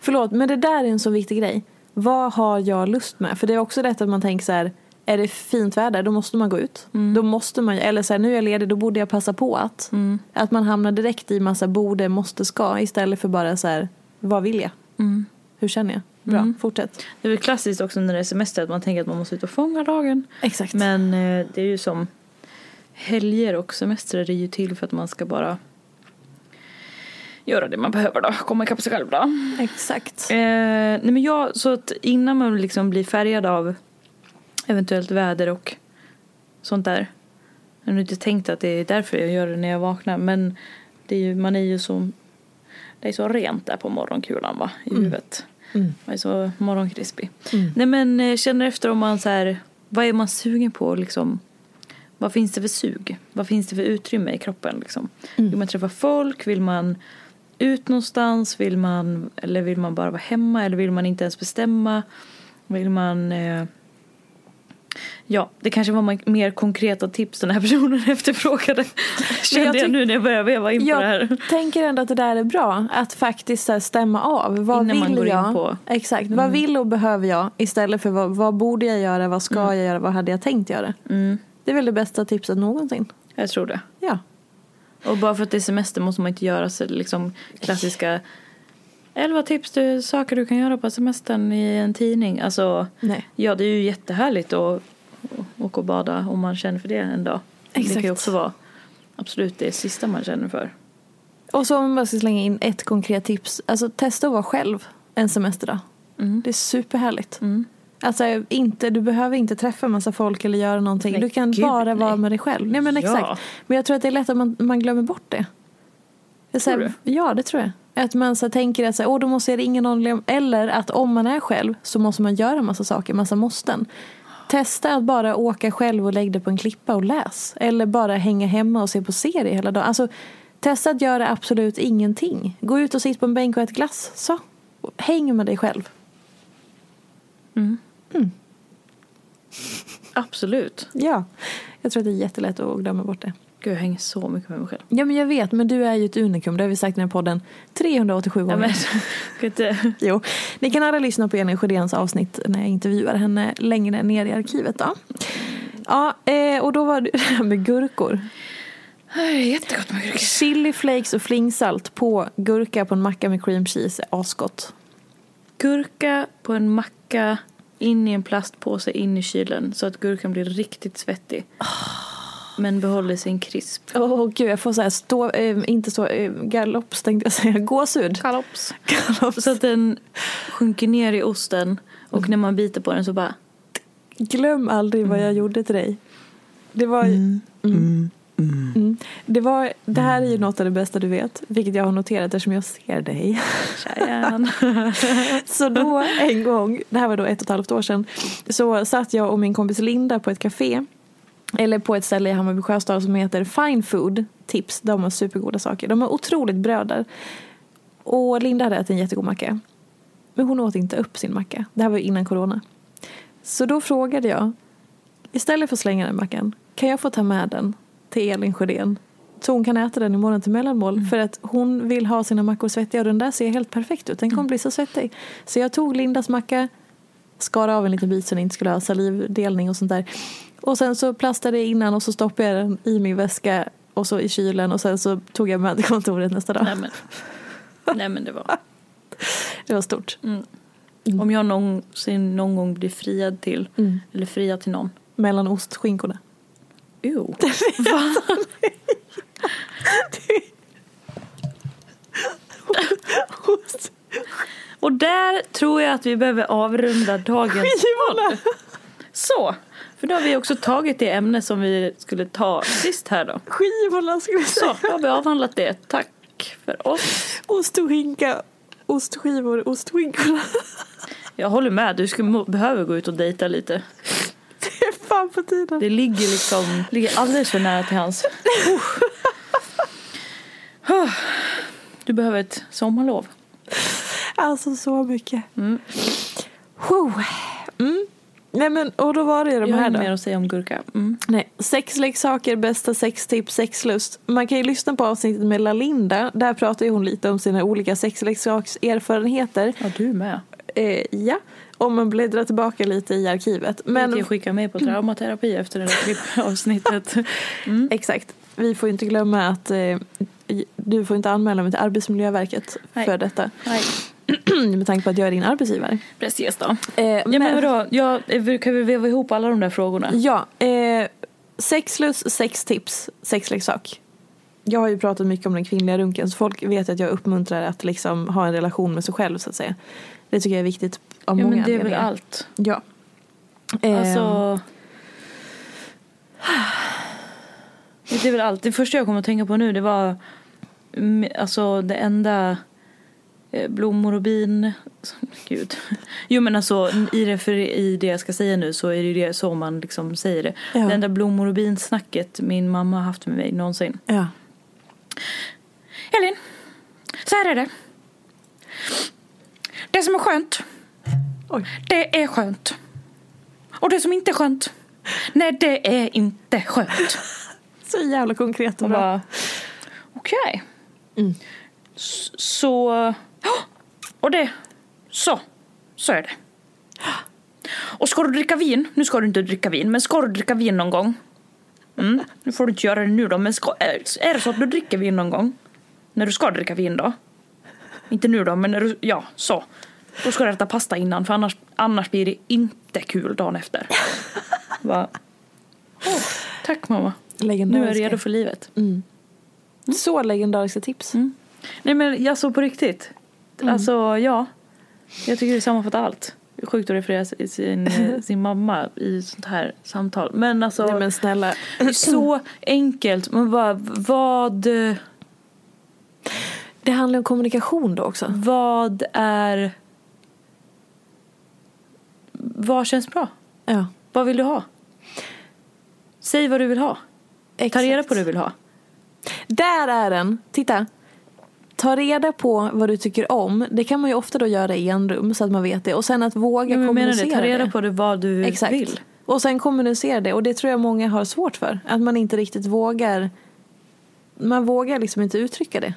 Förlåt, men det där är en så viktig grej. Vad har jag lust med? För det är också rätt att man tänker så här, är det fint väder då måste man gå ut. Då måste man, eller så här, nu är jag ledig då borde jag passa på att. Att man hamnar direkt i massa borde, måste, ska istället för bara så här, vad vill jag? Hur känner jag? Bra, fortsätt. Det är väl klassiskt också när det är semester att man tänker att man måste ut och fånga dagen. Exakt. Men eh, det är ju som helger och semestrar är ju till för att man ska bara göra det man behöver då. Komma ikapp sig själv då. Exakt. Eh, nej men jag, så att innan man liksom blir färgad av eventuellt väder och sånt där. Jag har inte tänkt att det är därför jag gör det när jag vaknar men det är ju, man är ju så det är så rent där på morgonkulan va, i Mm. huvudet. Mm. Man är så morgonkrispig. Mm. Nej men eh, känner efter om man så här, vad är man sugen på liksom? Vad finns det för sug? Vad finns det för utrymme i kroppen liksom? Mm. Vill man träffa folk? Vill man ut någonstans? Vill man, eller vill man bara vara hemma? Eller vill man inte ens bestämma? Vill man eh, Ja, det kanske var mer konkreta tips den här personen efterfrågade. Kände jag, tyck- nu när jag började veva in på det Jag här. tänker ändå att det där är bra. Att faktiskt här, stämma av. Vad Innan man vill jag? på- Exakt. Mm. Vad vill och behöver jag? Istället för vad, vad borde jag göra? Vad ska jag göra? Vad hade jag tänkt göra? Mm, Det är väl det bästa tipset någonsin. jag tror det. Ja. Och bara för att det är semester måste man inte göra så liksom klassiska elva tips till saker du kan göra på semestern i en tidning. Alltså, Nej. ja det är ju jättehärligt att åka och bada om man känner för det en dag. Det kan ju Exakt. också vara absolut det sista man känner för. Och så om man bara ska slänga in ett konkret tips. Alltså testa att vara själv en semesterdag. Mm. Det är superhärligt. Mm. Alltså inte, du behöver inte träffa en massa folk eller göra någonting. Nej, du kan gud, bara nej. vara med dig själv. Nej men Ja. exakt. Men jag tror att det är lätt att man, man glömmer bort det. så här, Tror Ja det tror jag. Att man så här, tänker att så här, Åh, då måste jag ringa någon. Eller att om man är själv så måste man göra massa saker, massa måsten. Testa att bara åka själv och lägga dig på en klippa och läs. Eller bara hänga hemma och se på serie hela dagen. Alltså, testa att göra absolut ingenting. Gå ut och sitt på en bänk och ät glass. Så. Häng med dig själv. Absolut. Ja. Jag tror att det är jättelätt att glömma bort det. Gud jag hänger så mycket med mig själv. Ja men jag vet, men du är ju ett unikum. Det har vi sagt i den här podden 387 gånger. Ja, men, ska inte... Jo. Ni kan alla lyssna på Elin Sjödéns avsnitt när jag intervjuar henne längre ner i arkivet då. Ja, eh, och då var det det här med gurkor. Jättegott med gurka. Chili flakes och flingsalt på gurka på en macka med cream cheese är asgott. Gurka på en macka in i en plastpåse in i kylen så att gurkan blir riktigt svettig. Men behåller sin krisp. Åh gud, jag får så här stå, eh, inte så, eh, galopps tänkte jag säga, gåshud. Kalops. Galopps. Så att den sjunker ner i osten och när man biter på den så bara Glöm aldrig vad jag gjorde till dig. Det var ju... Mm. Mm. Det, var, det här är ju något av det bästa du vet, vilket jag har noterat eftersom jag ser dig. Så då en gång, det här var då ett och ett halvt år sedan, så satt jag och min kompis Linda på ett café. Eller på ett ställe i Hammarby Sjöstad som heter Fine Food Tips. De har supergoda saker. De har otroligt bröd där. Och Linda hade ätit en jättegod macka. Men hon åt inte upp sin macka. Det här var innan corona. Så då frågade jag, istället för att slänga den mackan, kan jag få ta med den till Elin Sjödén? Så hon kan äta den imorgon till mellanmål. För att hon vill ha sina mackor svettiga och den där ser helt perfekt ut. Den kommer bli så svettig. Så jag tog Lindas macka, skar av en liten bit så den inte skulle ha salivdelning och sånt där. Och sen så plastade jag innan och så stoppade jag den i min väska och så i kylen och sen så tog jag med till kontoret nästa dag. Nej men, nej men det var. Det var stort. Om jag någonsin någon gång blir friad till, Mm. eller friad till någon. Mellan ostskinkorna. Jo. Och där tror jag att vi behöver avrunda dagens Skivorna! podd. Så, för då har vi också tagit det ämne som vi skulle ta sist här då. Skivorna skulle jag Så, säga. då har vi avhandlat det. Tack för oss. Ost och skinka, ostskivor, ostskinkorna. Jag håller med, du skulle, behöver gå ut och dejta lite. Det är fan på tiden. Det ligger liksom, ligger alldeles för nära till hans. Du behöver ett sommarlov. Alltså så mycket. Mm. Mm. Nej men, och då var det de Jag här då. mer att säga om gurka. Mm. Nej, sexleksaker, bästa sextips, sexlust. Man kan ju lyssna på avsnittet med Lalinda. Där pratar ju hon lite om sina olika sexleksakserfarenheter. Ja, du med. Eh, ja, om man bläddrar tillbaka lite i arkivet. Men Men jag skickar med på traumaterapi efter det där klippavsnittet. Mm. exakt, vi får inte glömma att eh, du får inte anmäla mig till Arbetsmiljöverket Nej. för detta. Nej, Med tanke på att jag är din arbetsgivare. precis då. Eh, Ja men vadå, ja, eh, kan vi veva ihop alla de där frågorna? Ja, eh, sexlust, sextips, sexleksak. Jag har ju pratat mycket om den kvinnliga runken så folk vet att jag uppmuntrar att liksom ha en relation med sig själv så att säga. Det tycker jag är viktigt av Ja många men det är väl allt. Ja. Ehm, Alltså... Det är väl allt. Det första jag kommer att tänka på nu det var alltså det enda eh, blommor och bin. Gud. Jo men alltså i det, för i det jag ska säga nu så är det ju det så man liksom säger det. Ja. Det enda blommor och bin snacket min mamma har haft med mig någonsin. ja. Elin, så här är det. Det som är skönt, Oj. det är skönt. Och det som inte är skönt, nej det är inte skönt. Så jävla konkret och bra. okej. S- Så, och det, så, så är det. Och ska du dricka vin, nu ska du inte dricka vin, men ska du dricka vin någon gång? Mm, nu får du inte göra det nu då, men ska, är det så att du dricker vin någon gång? När du ska dricka vin då? Inte nu då, men när du, ja, så. Då ska du äta pasta innan, för annars, annars blir det inte kul dagen efter. Va? Åh, tack mamma. Nu är jag redo för livet. Så legendariska tips. Nej men jag så på riktigt. Alltså ja. Jag tycker det sammanfattar allt. Sjukt att referera sin, eh, sin mamma i sånt här samtal. Men alltså. Nej men snälla. så enkelt. Men vad, vad, Det handlar om kommunikation då också. vad är. Vad känns bra? Ja. Vad vill du ha? Säg vad du vill ha. Ta Exakt. reda på vad du vill ha. Där är den. Titta. Ta reda på vad du tycker om. Det kan man ju ofta då göra i en rum så att man vet det. Och sen att våga menar kommunicera det. Ta reda på det vad du Exakt. vill. Och sen kommunicera det. Och det tror jag många har svårt för. Att man inte riktigt vågar. Man vågar liksom inte uttrycka det.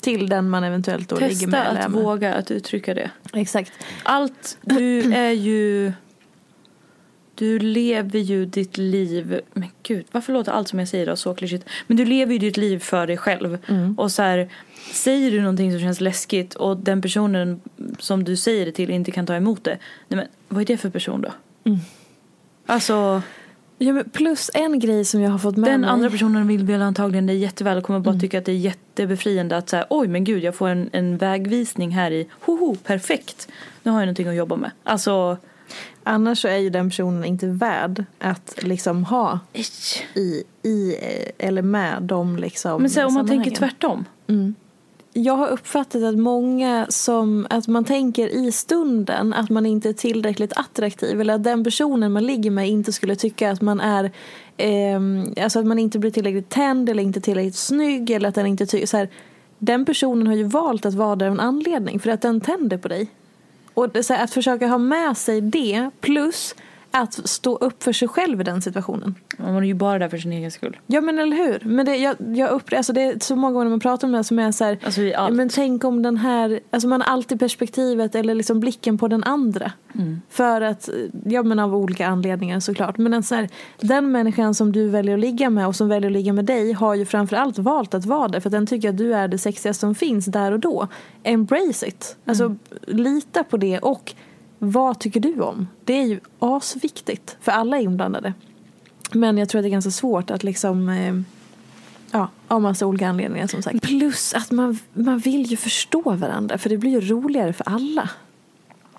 Till den man eventuellt då ligger Testa med. eller är att med. våga att uttrycka det. Exakt. Allt, du är ju... Du lever ju ditt liv... Men gud, varför låter allt som jag säger då så klyschigt? Men du lever ju ditt liv för dig själv. Och så här, säger du någonting som känns läskigt och den personen som du säger det till inte kan ta emot det. Nej men, vad är det för person då? Alltså, Ja, men plus en grej som jag har fått med den mig. andra personen vill väl antagligen det jätteväl och kommer bara tycka att det är jättebefriande att säga oj men gud jag får en, en vägvisning här i, hoho, perfekt. Nu har jag någonting att jobba med. Alltså, Annars så är ju den personen inte värd att liksom ha i, i eller med de liksom men så här, om man tänker tvärtom. Jag har uppfattat att många som, att man tänker i stunden att man inte är tillräckligt attraktiv eller att den personen man ligger med inte skulle tycka att man är, eh, alltså att man inte blir tillräckligt tänd eller inte tillräckligt snygg eller att den inte tycker, så här, den personen har ju valt att vara där av en anledning för att den tänder på dig. Och det, så här, att försöka ha med sig det plus att stå upp för sig själv i den situationen. Man är ju bara där för sin egen skull. Ja men eller hur. Men det, jag, jag upp, alltså det är så många gånger man pratar om det som är så här, Alltså ja, men tänk om den här, alltså man har alltid perspektivet eller liksom blicken på den andra. Mm. För att, ja men av olika anledningar såklart. Men en så här, den människan som du väljer att ligga med och som väljer att ligga med dig har ju framförallt valt att vara där för att den tycker att du är det sexigaste som finns där och då. Embrace it. Alltså Mm. lita på det och vad tycker du om? Det är ju asviktigt för alla inblandade. Men jag tror att det är ganska svårt att liksom eh, Ja, av massa olika anledningar som sagt. Plus att man, man vill ju förstå varandra för det blir ju roligare för alla.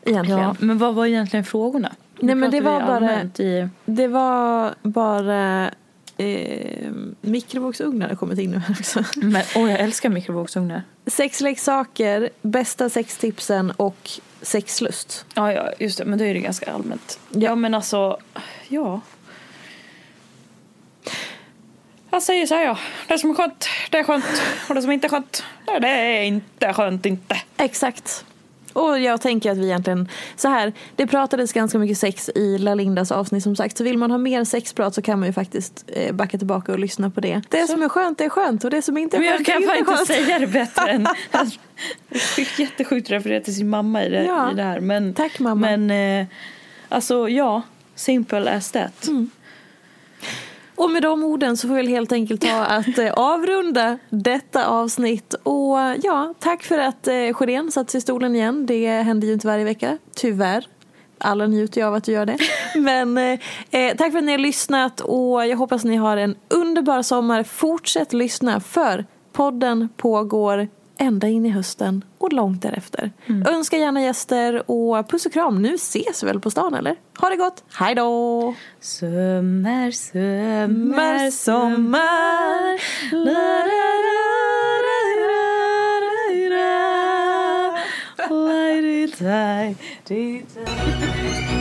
Egentligen. Ja, men vad var egentligen frågorna? Nu Nej, men det var bara- I... Det var bara eh, mikrovågsugnar har kommit in nu här också. Men, åh, jag älskar mikrovågsugnar. Sexleksaker, bästa sextipsen och sexlust. Ja, ja, just det. Men då är det ganska allmänt. Ja, men alltså, ja. Jag säger så här, ja. Det som är skönt, det är skönt. Och det som inte är skönt, det är inte skönt inte. Exakt. Och jag tänker att vi egentligen, så här, det pratades ganska mycket sex i La Lindas avsnitt som sagt. Så vill man ha mer sexprat så kan man ju faktiskt eh, backa tillbaka och lyssna på det. Det som är skönt är skönt och det som inte är Men jag skönt kan är bara inte inte skönt. säga det bättre än... Alltså, det är jättesjukt att referera till sin mamma i det, Ja. i det här. Men, Tack, mamma. Men eh, alltså, ja. Simple as that. Och med de orden så får vi helt enkelt ta att eh, avrunda detta avsnitt. Och ja, tack för att eh, Sjödén satt sig i stolen igen. Det händer ju inte varje vecka, tyvärr. Alla njuter ju av att du gör det. Men eh, eh, tack för att ni har lyssnat och jag hoppas ni har en underbar sommar. Fortsätt lyssna för podden pågår ända in i hösten och långt därefter. Mm. Önska gärna gäster och puss och kram. Nu ses vi väl på stan eller? Ha det gott, hej då! Sommar, sommar, Sommar. La, la, la, die, di, di.